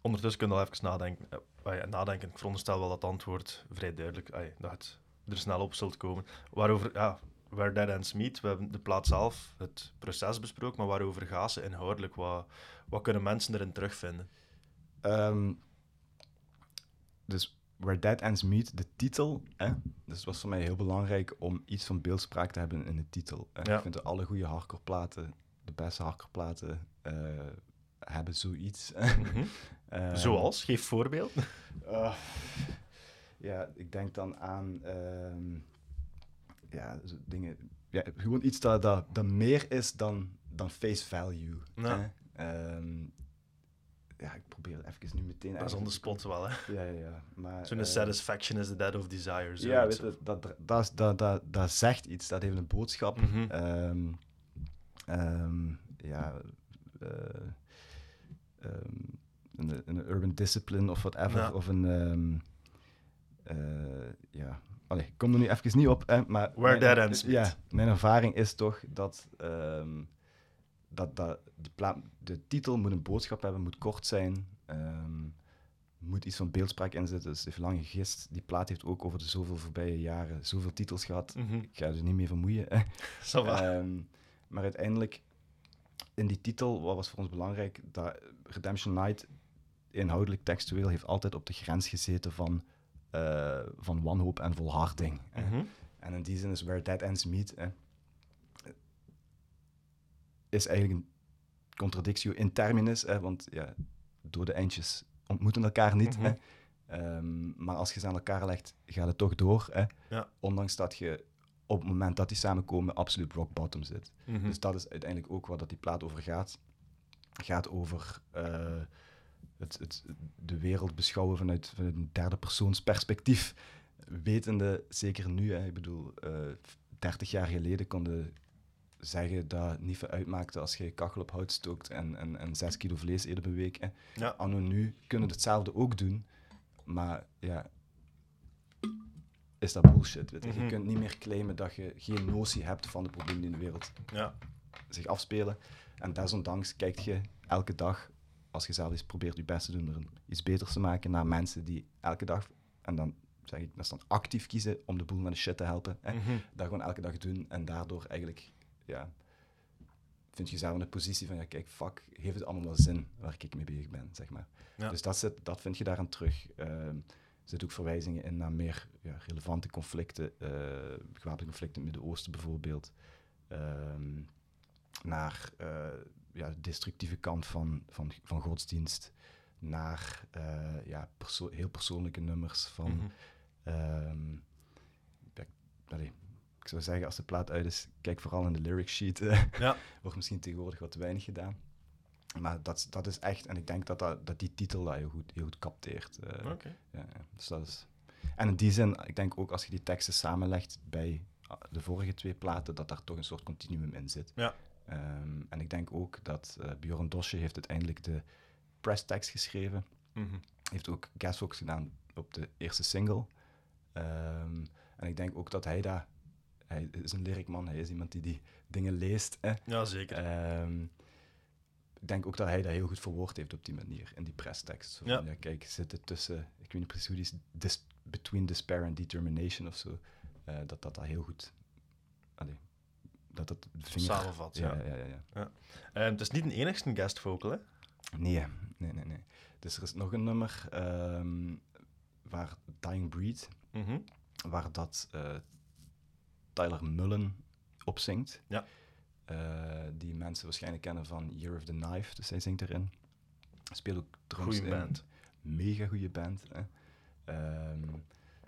ondertussen kun je al even nadenken. Uh, nadenken. Ik veronderstel wel dat het antwoord vrij duidelijk dat het er snel op zult komen. Waarover, ja, Where Dead Ends Meet, we hebben de plaat zelf, het proces besproken, maar waarover gaat ze inhoudelijk? Wat, wat kunnen mensen erin terugvinden? Um, dus Where Dead Ends Meet, de titel. Hè? Dus het was voor mij heel belangrijk om iets van beeldspraak te hebben in de titel. Ja. Ik vind dat alle goede hardcore platen, de beste hardcore platen, uh, hebben zoiets. Mm <laughs> -hmm. Zoals? Geef voorbeeld. Uh, ja, ik denk dan aan um, ja, dingen. Ja, gewoon iets dat, dat, dat meer is dan, dan face value. Ja. Um, ja, ik probeer het even nu meteen... Dat is on the spot wel, hè? Ja, ja, ja. Maar, Zo'n uh, satisfaction is the dead of desire. Zo ja, weet je, dat, dat, dat, dat, dat, zegt iets, dat heeft een boodschap. Mm -hmm. um, um, ja... Uh, een, een, urban discipline of whatever, ja. of een... Um, ja, Allee, ik kom er nu even niet op, hè, maar... Where mijn, that ends Ja, mijn ervaring is toch dat... Um, dat, dat de, de titel moet een boodschap hebben, moet kort zijn, um, moet iets van beeldspraak inzetten. Dus heeft lang gegist. Die plaat heeft ook over de zoveel voorbije jaren zoveel titels gehad. Mm -hmm. Ik ga er dus niet mee vermoeien. um, <laughs> maar uiteindelijk, in die titel, wat was voor ons belangrijk, dat Redemption Night inhoudelijk, textueel, heeft altijd op de grens gezeten van, uh, van wanhoop en volharding. Mm -hmm. En in die zin is Where Dead Ends Meet... Eh, is eigenlijk een contradictio in terminus, hè, want ja, dode eindjes ontmoeten elkaar niet. Mhm. Hè. Um, maar als je ze aan elkaar legt, gaat het toch door. Hè. Ja. Ondanks dat je op het moment dat die samenkomen absoluut rock bottom zit. Mhm. Dus dat is uiteindelijk ook wat dat die plaat over gaat. gaat over uh, het, het, de wereld beschouwen vanuit, vanuit een derde persoons perspectief. Wetende, zeker nu, hè, ik bedoel, uh, 30 jaar geleden konden zeggen dat het niet veel uitmaakte als je kachel op hout stookt en, en, en 6 kilo vlees eten per week. Hè. Ja. Anno nu kunnen hetzelfde ook doen, maar ja, is dat bullshit. Weet je. Mhm. je kunt niet meer claimen dat je geen notie hebt van de problemen die in de wereld Ja. zich afspelen. En desondanks kijkt je elke dag, als je zelf eens probeert je best te doen om iets beters te maken, naar mensen die elke dag, en dan zeg ik, dat is dan actief kiezen om de boel met de shit te helpen. Hè. Mhm. Dat gewoon elke dag doen en daardoor eigenlijk ja, vind je jezelf in de positie van, ja, kijk, fuck, heeft het allemaal wel zin waar ik mee bezig ben, zeg maar. Ja. Dus dat, zit, dat vind je daaraan terug. Ehm, er zitten ook verwijzingen in naar meer ja, relevante conflicten, eh gewapende conflicten in het Midden-Oosten bijvoorbeeld. Ehm, naar eh, ja, de destructieve kant van, van, van godsdienst. Naar eh, ja, perso- heel persoonlijke nummers van... Mhm. Ehm, allee, ik zou zeggen, als de plaat uit is, kijk vooral in de lyric sheet. eh. <laughs> Ja. Wordt misschien tegenwoordig wat te weinig gedaan. Maar dat, dat is echt, en ik denk dat, dat, dat die titel dat heel goed, heel goed capteert. eh. Oké. ja, ja. Dus dat is... En in die zin, ik denk ook als je die teksten samenlegt bij ah, de vorige twee platen, dat daar toch een soort continuum in zit. Ja. Ehm, en ik denk ook dat eh Bjorn Dosje heeft uiteindelijk de presstekst geschreven Mhm. heeft ook guestbox gedaan op de eerste single. Ehm, en ik denk ook dat hij daar... Hij is een lyricman, hij is iemand die die dingen leest. Hè. Ja, zeker. Ehm, ik denk ook dat hij dat heel goed verwoord heeft op die manier, in die presstekst. Ja. ja. kijk, zit het tussen... Ik weet niet precies hoe die is... dis- between despair and determination of zo. eh, dat dat, dat heel goed... Allee, dat vinger... Samenvat, ja. ja. ja, ja, ja. Ehm, het is niet een enigste guest vocal, hè? Nee, nee, nee, nee. Dus er is nog een nummer ehm, waar Dying Breed, Mhm. waar dat eh, Tyler Mullen op zingt. Ja. Eh, die mensen waarschijnlijk kennen van Year of the Knife, dus hij zingt erin. Speelt ook drums Goeie in. band. Mega goede band. Hè. Ehm,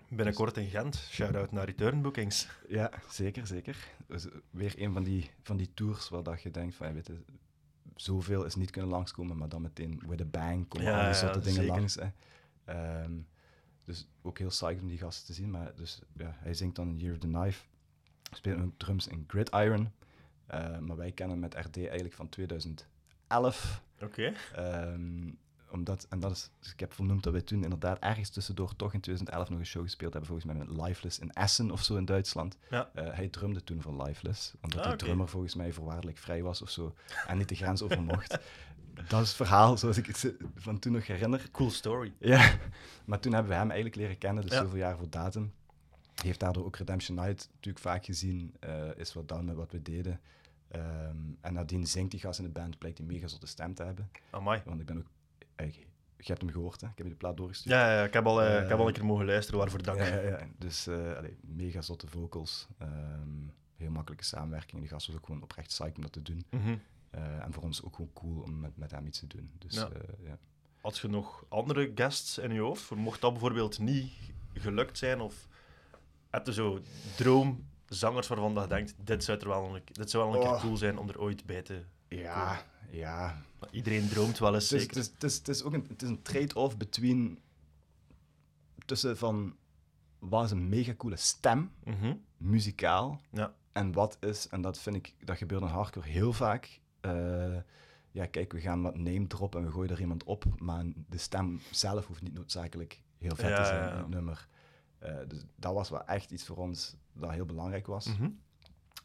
Binnenkort in Gent. Shout-out naar Return Bookings. ja, zeker, zeker. Dus weer een van die, van die tours waar dat je denkt van, ja, weet je, zoveel is niet kunnen langskomen, maar dan meteen with a bang komen Ja, al die ja, soorten dingen zeker. langs. Hè. Ehm, dus ook heel psyched om die gasten te zien. Maar dus, ja, hij zingt dan Year of the Knife, speelt ook drums in Gridiron. Eh, maar wij kennen hem met RD eigenlijk van 2011. Oké. Ehm, omdat, en dat is, dus ik heb vernoemd dat wij toen inderdaad ergens tussendoor toch in 2011 nog een show gespeeld hebben, volgens mij met Lifeless in Essen of zo in Duitsland. Ja. Eh, hij drumde toen voor Lifeless, omdat Ah, de drummer volgens mij voorwaardelijk vrij was of zo en niet de grens over mocht. <laughs> dat is het verhaal zoals ik het van toen nog herinner. Cool story. Ja, maar toen hebben we hem eigenlijk leren kennen, dus Ja. zoveel jaar voor datum. Heeft daardoor ook Redemption Night natuurlijk vaak gezien, eh, is wat dan met wat we deden. Ehm, en nadien zingt die gast in de band, blijkt hij mega zotte stem te hebben. Amai. Want ik ben ook... je hebt hem gehoord, hè? Ik heb je de plaat doorgestuurd. Ja, ja, ik, heb al, eh, ik heb al Eh, een keer mogen luisteren, waarvoor dank. Ja, ja. Dus allee, mega zotte vocals. ehm, heel makkelijke samenwerking. En die gast was ook gewoon oprecht psyched om dat te doen. Mhm. En voor ons ook gewoon cool om met, met hem iets te doen. Dus Ja. ja. Had je nog andere guests in je hoofd? Mocht dat bijvoorbeeld niet gelukt zijn? Of heb je zo droomzangers waarvan je denkt, dit zou, er wel een, dit zou wel een Oh. keer cool zijn om er ooit bij te... Ja, ja. Iedereen droomt wel eens, Het is, zeker. het is, het ook een, het is een trade-off between... Tussen van... Wat is een mega coole stem, Mhm. muzikaal, Ja. En wat is, en dat vind ik, dat gebeurt in hardcore heel vaak. eh, ja, kijk, we gaan wat name drop en we gooien er iemand op, maar de stem zelf hoeft niet noodzakelijk heel vet Ja, te zijn in het nummer. Eh, dus dat was wel echt iets voor ons dat heel belangrijk was. Mhm.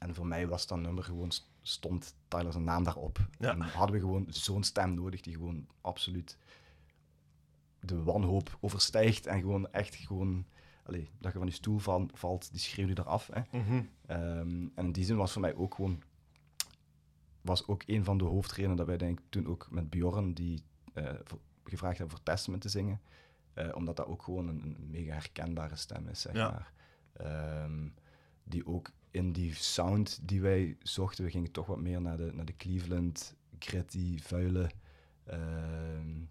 En voor mij was dat nummer gewoon, st- stond Tyler zijn naam daarop. Ja. En hadden we gewoon zo'n stem nodig die gewoon absoluut de wanhoop overstijgt en gewoon echt gewoon, allee, dat je van die stoel val- valt, die schreeuw je eraf. Hè. Ehm, en in die zin was voor mij ook gewoon was ook een van de hoofdredenen dat wij denk ik toen ook met Bjorn die eh, voor- gevraagd hebben voor Testament te zingen, Eh, omdat dat ook gewoon een, een mega herkenbare stem is, zeg Ja. maar. Ehm, die ook in die sound die wij zochten, we gingen toch wat meer naar de, naar de Cleveland, gritty, vuile, ehm,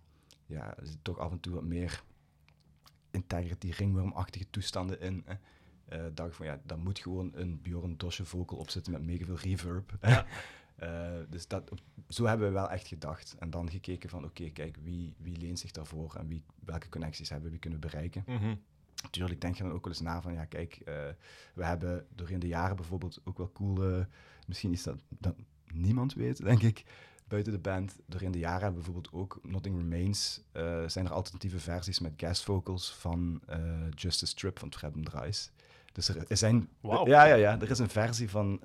ja, er zit toch af en toe wat meer integrity, ringwormachtige toestanden in. Hè. Eh, dacht van ja, daar moet gewoon een Bjorn Dosje vocal op zitten met mega veel reverb. Ja. <laughs> Eh, dus dat, zo hebben we wel echt gedacht. En dan gekeken van oké, kijk, wie, wie leent zich daarvoor en wie, welke connecties hebben we, wie kunnen we bereiken. Mhm. Natuurlijk denk je dan ook wel eens na van, ja kijk, eh, we hebben doorheen de jaren bijvoorbeeld ook wel cool, eh, misschien is dat, dat niemand weet, denk ik, buiten de band. Doorheen de jaren hebben we bijvoorbeeld ook Nothing Remains, eh, zijn er alternatieve versies met guest vocals van eh Justice Strip van Fred Dries. Dus er, er zijn, Wauw. ja, ja, ja, er is een versie van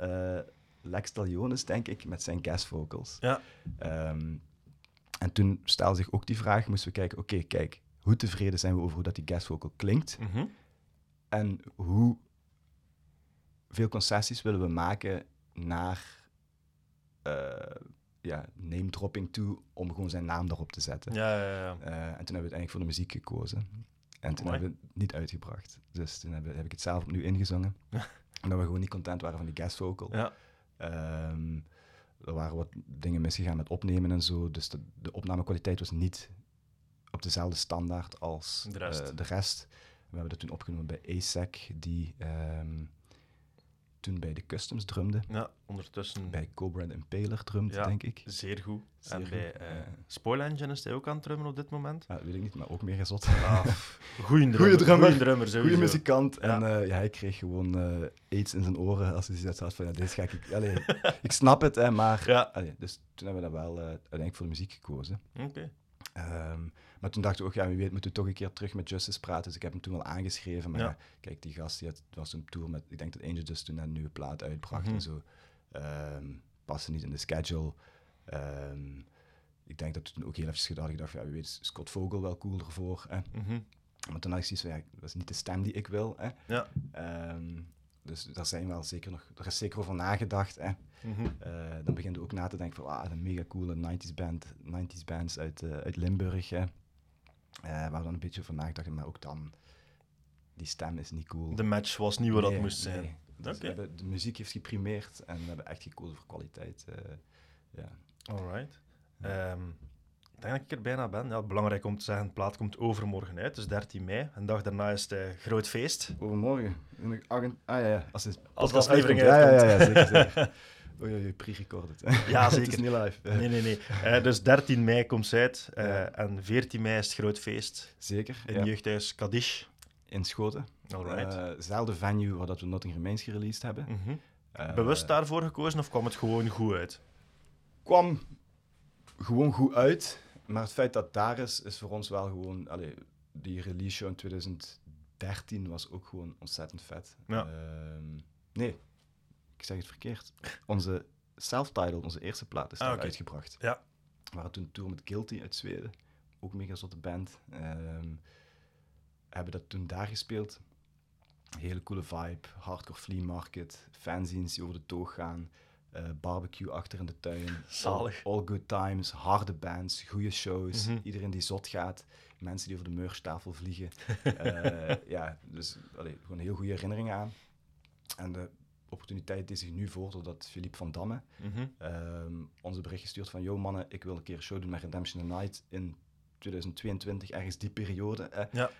Lex Talionis, denk ik, met zijn guest vocals. Ja. Ehm, en toen stelde zich ook die vraag, moesten we kijken, oké, kijk, hoe tevreden zijn we over hoe dat die guest vocal klinkt? Mhm. En hoe veel concessies willen we maken naar eh, ja, name-dropping toe om gewoon zijn naam daarop te zetten. Ja, ja, ja. Eh, en toen hebben we uiteindelijk voor de muziek gekozen. En toen Mooi. hebben we het niet uitgebracht. Dus toen heb, heb ik het zelf opnieuw ingezongen. <laughs> Omdat we gewoon niet content waren van die guest vocal. ja. Ehm, er waren wat dingen misgegaan met opnemen en zo. Dus de, de opnamekwaliteit was niet op dezelfde standaard als De rest. eh, de rest. We hebben dat toen opgenomen bij ASEC, die ehm, toen bij de Customs drumde. ja, ondertussen Bij Cobra en Impaler drumt, Ja. denk ik. zeer goed. Zeer en goed, bij eh. Spoil Engine is hij ook aan het drummen op dit moment. Ja, dat weet ik niet, maar ook meer gezot. Ah, <laughs> goeie drummer. Goeie drummer. Goeie drummer. Goede muzikant. Ja. En eh, ja, hij kreeg gewoon eh aids in zijn oren als hij zoiets had van, ja, dit ga ik... Allee, ik snap het, hè, maar... Ja. Allee, dus toen hebben we dat wel uiteindelijk voor de muziek gekozen. Oké. Ehm, maar toen dachten we ook, ja, wie weet moeten we toch een keer terug met Justice praten. Dus ik heb hem toen wel aangeschreven. Maar Ja. kijk, die gast die had, was een tour met, ik denk dat Angel dus toen een nieuwe plaat uitbracht Mhm. en zo. Ehm paste niet in de schedule. Ehm, ik denk dat we toen ook heel even gedaan hadden. Ik dacht, van, ja, wie weet is Scott Vogel wel cool ervoor. Hè? Mhm. Maar toen had ik zoiets van, ja, dat is niet de stem die ik wil. Hè? Ja. Dus daar zijn wel zeker nog, er is zeker over nagedacht. Hè? Mhm. Eh, dan begin je ook na te denken van, ah, een mega coole 90s band, 90s bands uit, eh, uit Limburg. Hè. Eh, waar we dan een beetje over nagedacht, maar ook dan, die stem is niet cool. De match was niet wat dat Nee, moest zijn. Dus hebben, de muziek heeft geprimeerd en we hebben echt gekozen voor kwaliteit. ja. Alright. Ehm, ik denk dat ik er bijna ben. Ja, belangrijk om te zeggen, de plaat komt overmorgen uit, dus 13 mei. Een dag daarna is het eh, groot feest. Overmorgen. Ah ja, ja. Als, het Als de aflevering uitkomt. ja, ja, ja, zeker, zeker. <laughs> Oei, oei, pre-recorded. Ja, <laughs> het zeker. is niet live. Nee, nee, nee. Eh, dus 13 mei komt ze uit eh, Ja. en 14 mei is het groot feest Zeker, in ja. jeugdhuis Kadish. in Schoten. Alright. Eh, zelfde venue waar dat we Notting Remains gereleased hebben. Mhm. Bewust daarvoor gekozen of kwam het gewoon goed uit? kwam gewoon goed uit. Maar het feit dat daar is, is voor ons wel gewoon... Allee, die release show in 2013 was ook gewoon ontzettend vet. Ja. Ehm, nee, ik zeg het verkeerd. Onze self-titled, onze eerste plaat, is Ah, daar uitgebracht. Ja. We waren toen een tour met Guilty uit Zweden. Ook een mega zotte band. Ehm, hebben dat toen daar gespeeld. Hele coole vibe. Hardcore flea market. Fanzines die over de toog gaan. Eh, barbecue achter in de tuin. Zalig. All, all good times. Harde bands. Goede shows. Mhm. Iedereen die zot gaat. Mensen die over de merchtafel vliegen. <laughs> Eh, ja, dus allee, gewoon heel goede herinneringen aan. En de opportuniteit die zich nu voordoet, dat Philippe van Damme Mhm. ehm, onze bericht gestuurd van, yo mannen, ik wil een keer een show doen met Redemption Night in 2022, ergens die periode. eh, Ja.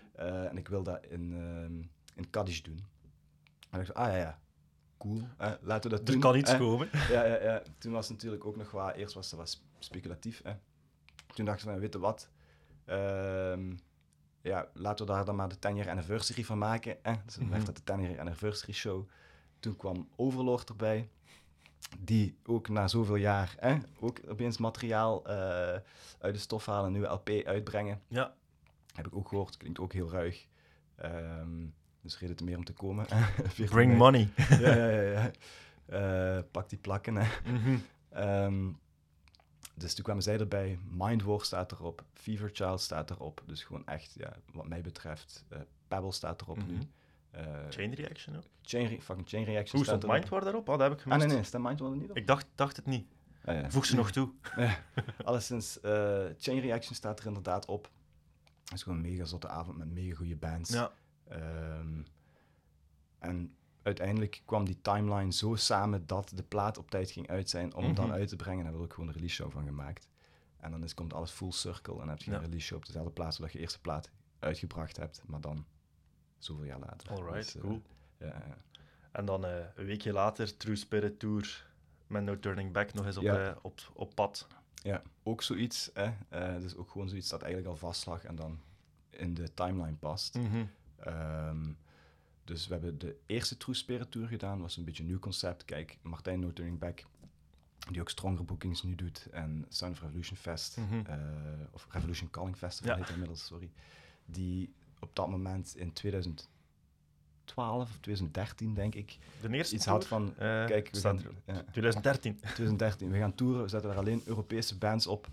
en ik wil dat in, ehm in Cadiz doen. En ik dacht, ah ja, ja, cool, eh, laten we dat Er kan iets eh. komen. Ja, ja, ja, toen was het natuurlijk ook nog wat, eerst was het wat speculatief. Hè. Toen dachten we, van, weet je wat, Ehm, ja, laten we daar dan maar de 10 jaar anniversary van maken. Hè. Dus dan Mhm. werd dat de 10 jaar anniversary show. Toen kwam Overlord erbij, die ook na zoveel jaar hè, ook opeens materiaal eh, uit de stof halen, een nieuwe LP uitbrengen. Ja. Heb ik ook gehoord, klinkt ook heel ruig. Ehm, dus reden te meer om te komen. <laughs> 14 Bring money. Ja, ja, ja. ja. <laughs> Eh, pak die plakken. Hè. Ehm, dus toen kwamen zij erbij. Mind War staat erop. Fever Child staat erop. Dus gewoon echt, ja, wat mij betreft. eh Pebble staat erop nu. Mhm. Eh, Chain reaction ook. chain Re- fucking Chain Reaction Hoe staat erop. Mindwar daarop? Oh, dat heb ik Ah, gemist. nee, nee. Staat Mind War er niet op? Ik dacht, dacht het niet. Ah, ja. Voeg ze nog toe. <laughs> Alleszins, eh, Chain Reaction staat er inderdaad op. Het is gewoon een mega zotte avond met mega goede bands. Ja. Ehm, en uiteindelijk kwam die timeline zo samen dat de plaat op tijd ging uit zijn om hem dan Mhm. uit te brengen. En daar hebben we ook gewoon een release show van gemaakt. En dan is, komt alles full circle en heb je Ja. een release show op dezelfde plaats zodat je eerste plaat uitgebracht hebt, maar dan zoveel jaar later. Alright, Dus, eh, cool. ja, ja. En dan eh, een weekje later, True Spirit Tour met No Turning Back nog eens op, Ja. eh, op, op pad. Ja, ook zoiets. Hè? Dus ook gewoon zoiets dat eigenlijk al vast lag en dan in de timeline past. Mhm. Ehm, dus we hebben de eerste True Spirit Tour gedaan, was een beetje een nieuw concept. Kijk, Martijn No Turning Back, die ook Stronger Bookings nu doet, en Sound of Revolution Fest, eh, of Revolution Calling Festival Ja. heet inmiddels, sorry. Die op dat moment in 2012 of 2013, denk ik, De eerste iets had van, eh, kijk, we gaan, er- ja, 2013. 2013, <laughs> we gaan toeren, we zetten daar alleen Europese bands op.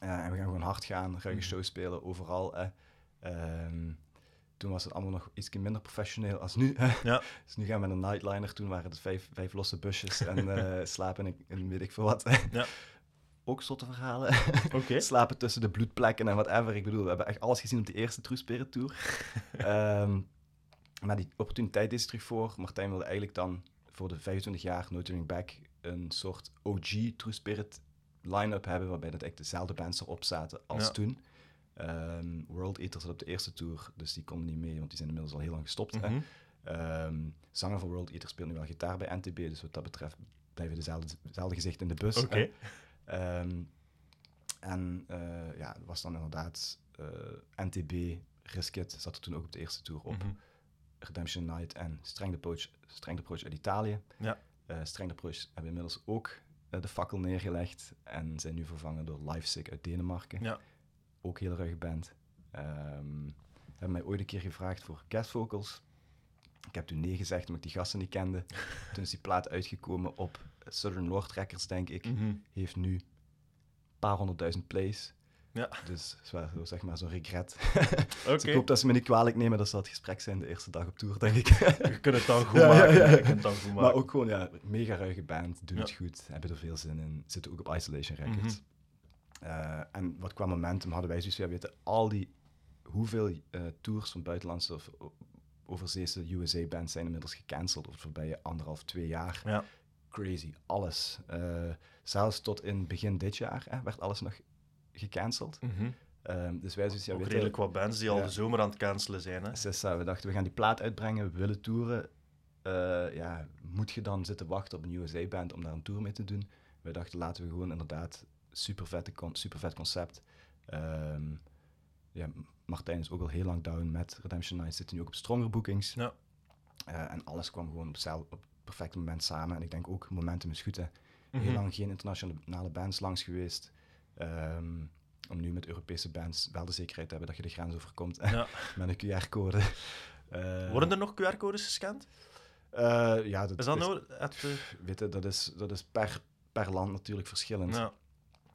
Eh, en we gaan gewoon hard gaan, ruige Mhm. shows spelen, overal. eh. Ehm, toen was het allemaal nog iets minder professioneel als nu. Ja. <laughs> dus nu gaan we met een nightliner. Toen waren het vijf, vijf losse busjes en <laughs> eh, slapen in weet ik veel wat. Ja. Ook zotte verhalen. Oké. <laughs> slapen tussen de bloedplekken en whatever. Ik bedoel, we hebben echt alles gezien op de eerste True Spirit Tour. Ehm, maar die opportuniteit is terug voor. Martijn wilde eigenlijk dan voor de 25 jaar No Turning Back een soort OG True Spirit line-up hebben, waarbij dat echt dezelfde bands erop zaten als Ja. toen. Ehm, World Eater zat op de eerste tour, dus die konden niet mee, want die zijn inmiddels al heel lang gestopt. hè. Mhm. Ehm, zanger van World Eater speelt nu wel gitaar bij NTB, dus wat dat betreft blijven dezelfde, dezelfde gezicht in de bus. Oké. Ehm, en eh, ja, was dan inderdaad eh, NTB, Riskit zat er toen ook op de eerste tour op. Mhm. Redemption Night en Streng Approach, Streng Approach uit Italië. Ja. Eh Streng Approach hebben inmiddels ook de fakkel neergelegd en zijn nu vervangen door Livesick uit Denemarken. Ja. Ook heel ruige band. Ehm hebben mij ooit een keer gevraagd voor guest vocals. Ik heb toen nee gezegd omdat ik die gasten niet kende. <laughs> toen is die plaat uitgekomen op Southern Lord Records, denk ik. Mhm. Heeft nu een paar honderdduizend plays. Ja. Dus zwaar, zo zeg maar zo'n regret. <laughs> Dus ik hoop dat ze me niet kwalijk nemen. Dat zal het gesprek zijn de eerste dag op tour, denk ik. Je kunt <laughs> het dan goed Ja, maken. ja. Je kunt het dan goed maken. maar ook gewoon, ja, mega ruige band. Doen Ja. het goed. Hebben er veel zin in. Zitten ook op Isolation Records. Mhm. Eh, en wat qua momentum hadden wij zoiets, ja, weten, al die, hoeveel eh, tours van buitenlandse of overzeese USA-bands zijn inmiddels gecanceld over de voorbije anderhalf, twee jaar. Ja. Crazy, alles. Eh, zelfs tot in begin dit jaar hè, werd alles nog gecanceld. Mhm. Ehm, dus wij zoiets, ja, weet redelijk wat bands die al de zomer aan het cancelen zijn. Hè? Sessa, we dachten, we gaan die plaat uitbrengen, we willen toeren. Ja, moet je dan zitten wachten op een USA-band om daar een tour mee te doen? Wij dachten, laten we gewoon inderdaad super, vette super vet concept. Ehm, ja, Martijn is ook al heel lang down met Redemption Night, zit nu ook op stronger bookings. Ja. Eh, en alles kwam gewoon op, hetzelfde- op het perfecte moment samen. En ik denk ook, momentum is goed. Hè. Mhm. Heel lang geen internationale bands langs geweest. Ehm, om nu met Europese bands wel de zekerheid te hebben dat je de grens overkomt Ja. <laughs> met een QR-code. Eh, Worden er nog QR-codes gescand? eh, ja, dat Is dat nou het, weet je, dat is, dat is per, per land natuurlijk verschillend. ja.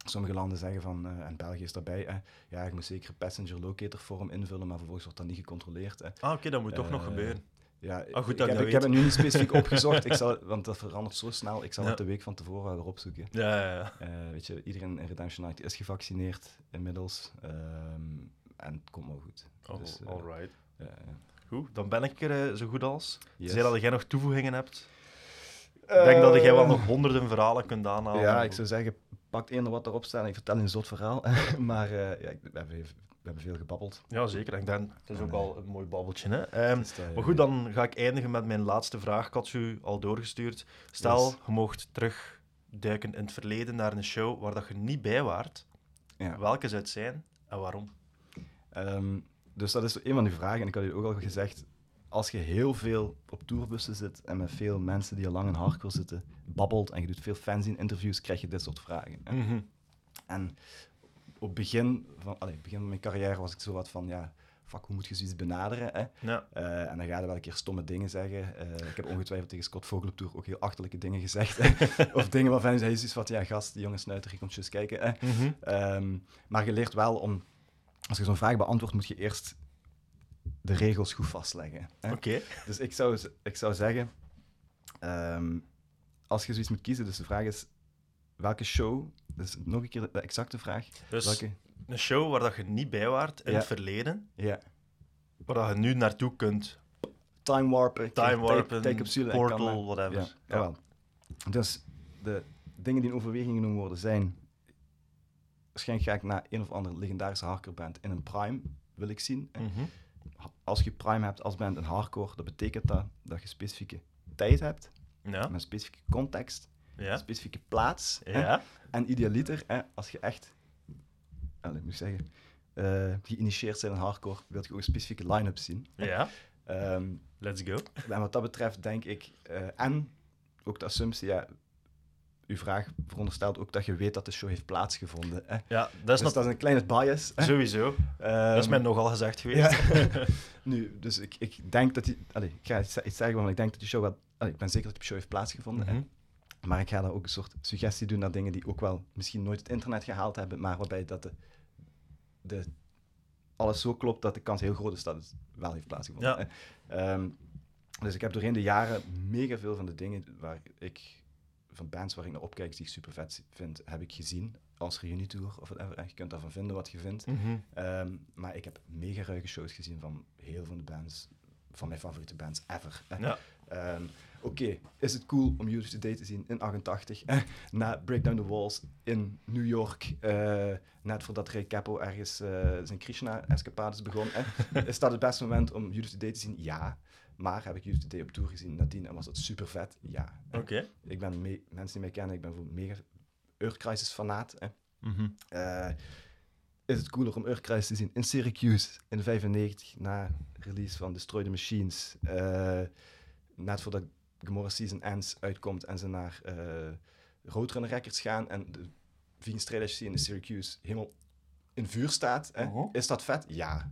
Sommige landen zeggen van, eh, en België is daarbij, eh, ja, je moet zeker een passenger locator vorm invullen, maar vervolgens wordt dat niet gecontroleerd. Ah, oké, dat moet toch nog Eh, gebeuren. Ja, Ah, goed ik, heb, ik heb het nu niet specifiek <laughs> opgezocht, ik zal, want dat verandert zo snel. Ik zal Ja. het de week van tevoren wel weer opzoeken. Ja, ja, ja. Eh, weet je, iedereen in Redemption Night is gevaccineerd inmiddels. ehm, en het komt wel goed. Oh, Dus, alright. ja, ja. Goed, dan ben ik er zo goed als. Yes. Dat jij nog toevoegingen hebt. Ik denk dat jij wel Eh, nog honderden verhalen kunt aanhalen. Ja, ik zou zeggen, pak eender wat erop staat en ik vertel een zot verhaal. <laughs> maar eh, ja, we, hebben, we hebben veel gebabbeld. Ja, zeker. Ik denk, het is ook al een mooi babbeltje. Hè? Ehm, maar goed, dan ga ik eindigen met mijn laatste vraag. Ik had u al doorgestuurd. Stel, Yes. je mocht terugduiken in het verleden naar een show waar dat je niet bij waart. Ja. Welke zou het zijn en waarom? Ehm, dus dat is een van die vragen. En ik had je ook al gezegd, als je heel veel op tourbussen zit en met veel mensen die al lang in hardcore zitten, babbelt en je doet veel fanzine-interviews, krijg je dit soort vragen. hè. Mhm. En op het begin van, begin van mijn carrière was ik zo wat van, ja, fuck, hoe moet je zoiets benaderen? Hè? Ja. Eh, en dan ga je wel een keer stomme dingen zeggen. Eh, ik heb ongetwijfeld tegen Scott Vogel op tour ook heel achterlijke dingen gezegd. <laughs> of dingen waarvan hij is iets van, ja, gast, die jongen snuiter, je komt eens kijken. Hè? Mhm. Ehm, maar je leert wel om, als je zo'n vraag beantwoordt, moet je eerst de regels goed vastleggen. Oké. Dus ik zou, ik zou zeggen, ehm, als je zoiets moet kiezen, dus de vraag is, welke show, dus nog een keer de exacte vraag, Dus welke, een show waar dat je niet bij waart in Ja. het verleden, ja, waar dat je nu naartoe kunt. time warpen, Time warpen, take, take portal, whatever. Ja. Dus de dingen die in overweging genomen worden zijn, waarschijnlijk ga ik naar een of andere legendarische hardcore band in een prime, wil ik zien. Als je prime hebt als band in hardcore, dat betekent dat dat je specifieke tijd hebt, Ja. met een specifieke context, een Ja. specifieke plaats. Ja. En idealiter, hè, als je echt, moet zeggen, eh, geïnitieerd bent in hardcore, wil je ook een specifieke line-up zien. Ja. Ehm, Let's go. en wat dat betreft denk ik, eh, en ook de assumptie, ja, uw vraag veronderstelt ook dat je weet dat de show heeft plaatsgevonden. Hè? Ja, dat is Dus nog dat is een kleine bias. hè. sowieso. Ehm, Dat is mij nogal gezegd geweest. ja. <laughs> nu, dus ik, ik denk dat die, allez, ik ga iets zeggen, want ik denk dat die show wel, ik ben zeker dat die show heeft plaatsgevonden. hè. Mhm. Maar ik ga daar ook een soort suggestie doen naar dingen die ook wel misschien nooit het internet gehaald hebben, maar waarbij dat de, de alles zo klopt dat de kans heel groot is dat het wel heeft plaatsgevonden. Ja. Ehm, dus ik heb doorheen de jaren mega veel van de dingen waar ik, van bands waar ik naar opkijk, die ik super vet vind, heb ik gezien als reunietour of whatever. En je kunt daarvan vinden wat je vindt. Mhm. Ehm, maar ik heb mega ruige shows gezien van heel veel van de bands, van mijn favoriete bands ever. Ja. Ehm, Oké, is het cool om Judas Today te zien in 88, eh, na Break Down the Walls in New York, eh, net voordat Ray Capo ergens eh, zijn Krishna-escapades begon. eh. <laughs> is dat het beste moment om Judas Today te zien? Ja. Maar heb ik Judas Today op tour gezien nadien en was dat super vet? Ja. Oké. Ik ben, me- mensen die mij kennen, ik ben voor mega Earth Crisis fanaat. eh. Mhm. Is het cooler om Earth Crisis te zien in Syracuse in 95 na release van Destroy the Machines. net voordat Gomorrah Season Ends uitkomt en ze naar Roadrunner Records gaan en de Edge scene in Syracuse helemaal in vuur staat. Hè? Mhm. Is dat vet? Ja.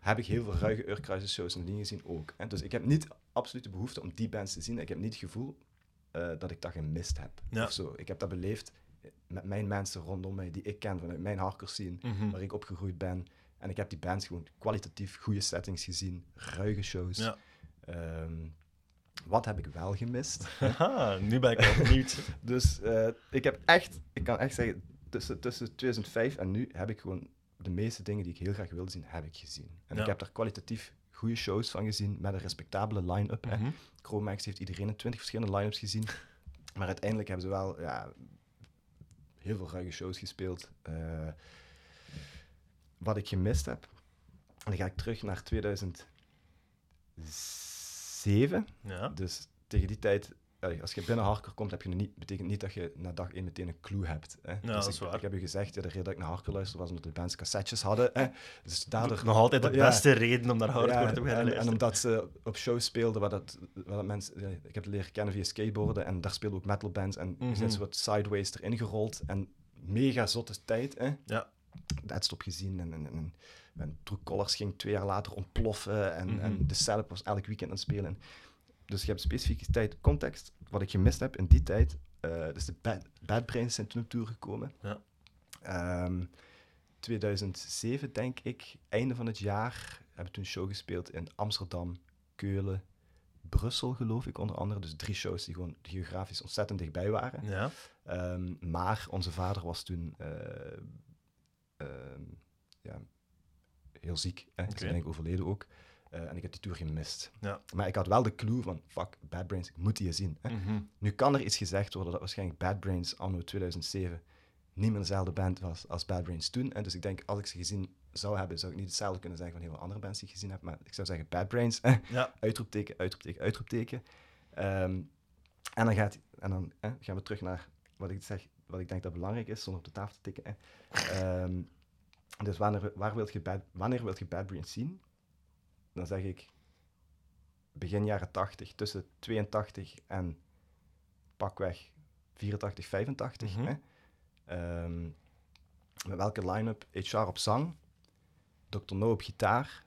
Heb ik heel veel ruige Crisis shows en dingen gezien ook. Hè? Dus ik heb niet absoluut de behoefte om die bands te zien. Ik heb niet het gevoel eh, dat ik dat gemist heb. Ja. Of zo. Ik heb dat beleefd met mijn mensen rondom mij die ik ken vanuit mijn hardcore scene, Mhm. waar ik opgegroeid ben. En ik heb die bands gewoon kwalitatief goede settings gezien, ruige shows. Ja. Ehm, wat heb ik wel gemist? <laughs> Haha, nu ben ik wel <laughs> benieuwd. Dus eh, ik heb echt, ik kan echt zeggen, tussen, tussen 2005 en nu heb ik gewoon de meeste dingen die ik heel graag wilde zien, heb ik gezien. En Ja. ik heb daar kwalitatief goede shows van gezien, met een respectabele line-up. Mhm. Chromax heeft iedereen in 20 verschillende line-ups gezien. Maar uiteindelijk hebben ze wel ja, heel veel ruige shows gespeeld. Eh, wat ik gemist heb, en dan ga ik terug naar 2007. Ja. Dus tegen die tijd, als je binnen hardcore komt, heb je niet, betekent niet dat je na dag 1 meteen een clue hebt. Hè. dus dat is ik, waar. ik heb u gezegd, ja, de reden dat ik naar hardcore luisterde was omdat de bands cassettes hadden. Hè. Dus daardoor... Nog altijd de Ja. beste reden om naar hardcore te beginnen en, en luisteren. omdat ze op shows speelden waar dat, waar dat mensen... ik heb het leren kennen via skateboarden en daar speelden ook metalbands en Mhm. je zit zo wat sideways erin gerold en mega zotte tijd. Hè. Ja. Deadstop gezien en, en, en, en True Colors ging twee jaar later ontploffen en, Mhm. en de Celeb was elk weekend aan het spelen. Dus je hebt specifieke tijd, context, wat ik gemist heb in die tijd. eh dus de Bad, Bad Brains zijn toen op tour gekomen. Ja. Ehm, 2007, denk ik, einde van het jaar, hebben we toen een show gespeeld in Amsterdam, Keulen, Brussel, geloof ik, onder andere. Dus drie shows die gewoon geografisch ontzettend dichtbij waren. Ja. Ehm, maar onze vader was toen eh, ehm, ja, heel ziek. Hè. Is Oké. uiteindelijk overleden ook. Eh, en ik heb die tour gemist. Ja. Maar ik had wel de clue van, fuck, Bad Brains, ik moet die zien. Hè. Mhm. Nu kan er iets gezegd worden dat waarschijnlijk Bad Brains anno 2007 niet meer dezelfde band was als Bad Brains toen. En dus ik denk, als ik ze gezien zou hebben, zou ik niet hetzelfde kunnen zeggen van heel veel andere bands die ik gezien heb. Maar ik zou zeggen Bad Brains, hè. Ja. uitroepteken, uitroepteken, uitroepteken. Ehm, en dan, gaat, en dan hè, gaan we terug naar wat ik, zeg, wat ik denk dat belangrijk is, zonder op de tafel te tikken. Hè. Dus wanneer, waar wilt je bad, wanneer wilt je Bad Brains zien? Dan zeg ik begin jaren 80, tussen 82 en pakweg 84, 85. Mhm. hè. Ehm, met welke line-up? HR op zang, Dr. No op gitaar,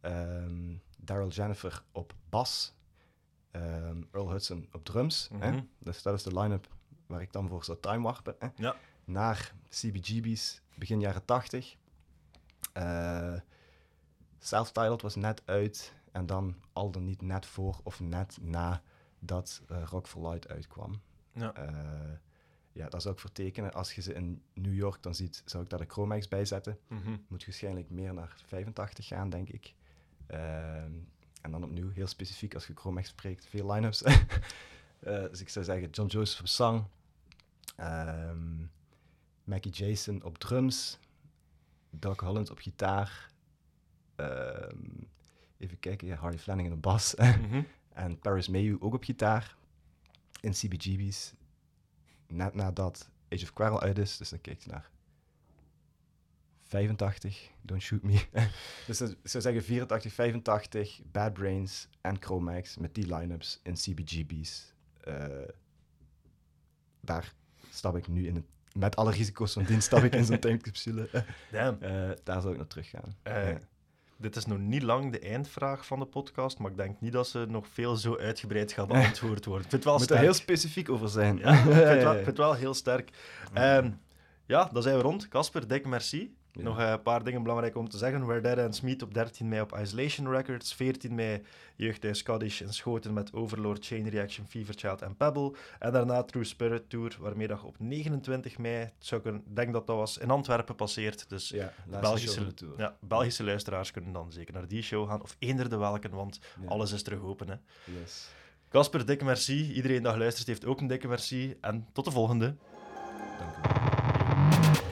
ehm, Daryl Jennifer op bas, ehm, Earl Hudson op drums. hè. Mhm. Dus dat is de line-up waar ik dan voor zou timewarpen. Hè. Ja. Naar CBGB's, begin jaren 80. Eh, Self-Titled was net uit. En dan al dan niet net voor of net na dat eh, Rock for Light uitkwam. Ja. Eh, ja, dat zou ik vertekenen. Als je ze in New York dan ziet, zou ik daar de Chromax bij zetten. Mhm. Moet waarschijnlijk meer naar 85 gaan, denk ik. Ehm, en dan opnieuw, heel specifiek, als je Chromax spreekt, veel line-ups. <laughs> Dus ik zou zeggen John Joseph op zang. Mackie Jason op drums. Doc Holland op gitaar. Ehm, even kijken, ja, Harley Flanagan op bas. <laughs> Mhm. En Paris Mayhew ook op gitaar. In CBGB's. Net nadat Age of Quarrel uit is. Dus dan kijkt hij naar 85. Don't shoot me. <laughs> dus ik zou zeggen 84, 85. Bad Brains en Chromax met die line-ups in CBGB's. Eh, daar stap ik nu in. Het, met alle risico's van dienst stap ik in zo'n timecapsule. Damn. Eh, daar zou ik naar terug gaan. Eh, Ja. Dit is nog niet lang de eindvraag van de podcast, maar ik denk niet dat ze nog veel zo uitgebreid gaat beantwoord worden. Ik vind het wel moet er heel specifiek over zijn. Ja, ik vind het wel, <laughs> ik vind het wel heel sterk. Ehm, ja, dan zijn we rond. Casper, dikke merci. Ja. Nog eh, een paar dingen belangrijk om te zeggen. Where Dead and Smith op 13 mei op Isolation Records. 14 mei Jeugdhuis Scottish in Schoten met Overlord, Chain Reaction, Fever Child en Pebble. En daarna True Spirit Tour, waarmee dat op 29 mei, ik denk dat dat was, in Antwerpen passeert. Dus Ja, Belgische, ja, Belgische luisteraars kunnen dan zeker naar die show gaan. Of eender de welke, want Ja. alles is terug open. hè. Yes. Casper, dikke merci. Iedereen die geluisterd heeft ook een dikke merci. En tot de volgende. Dank u wel.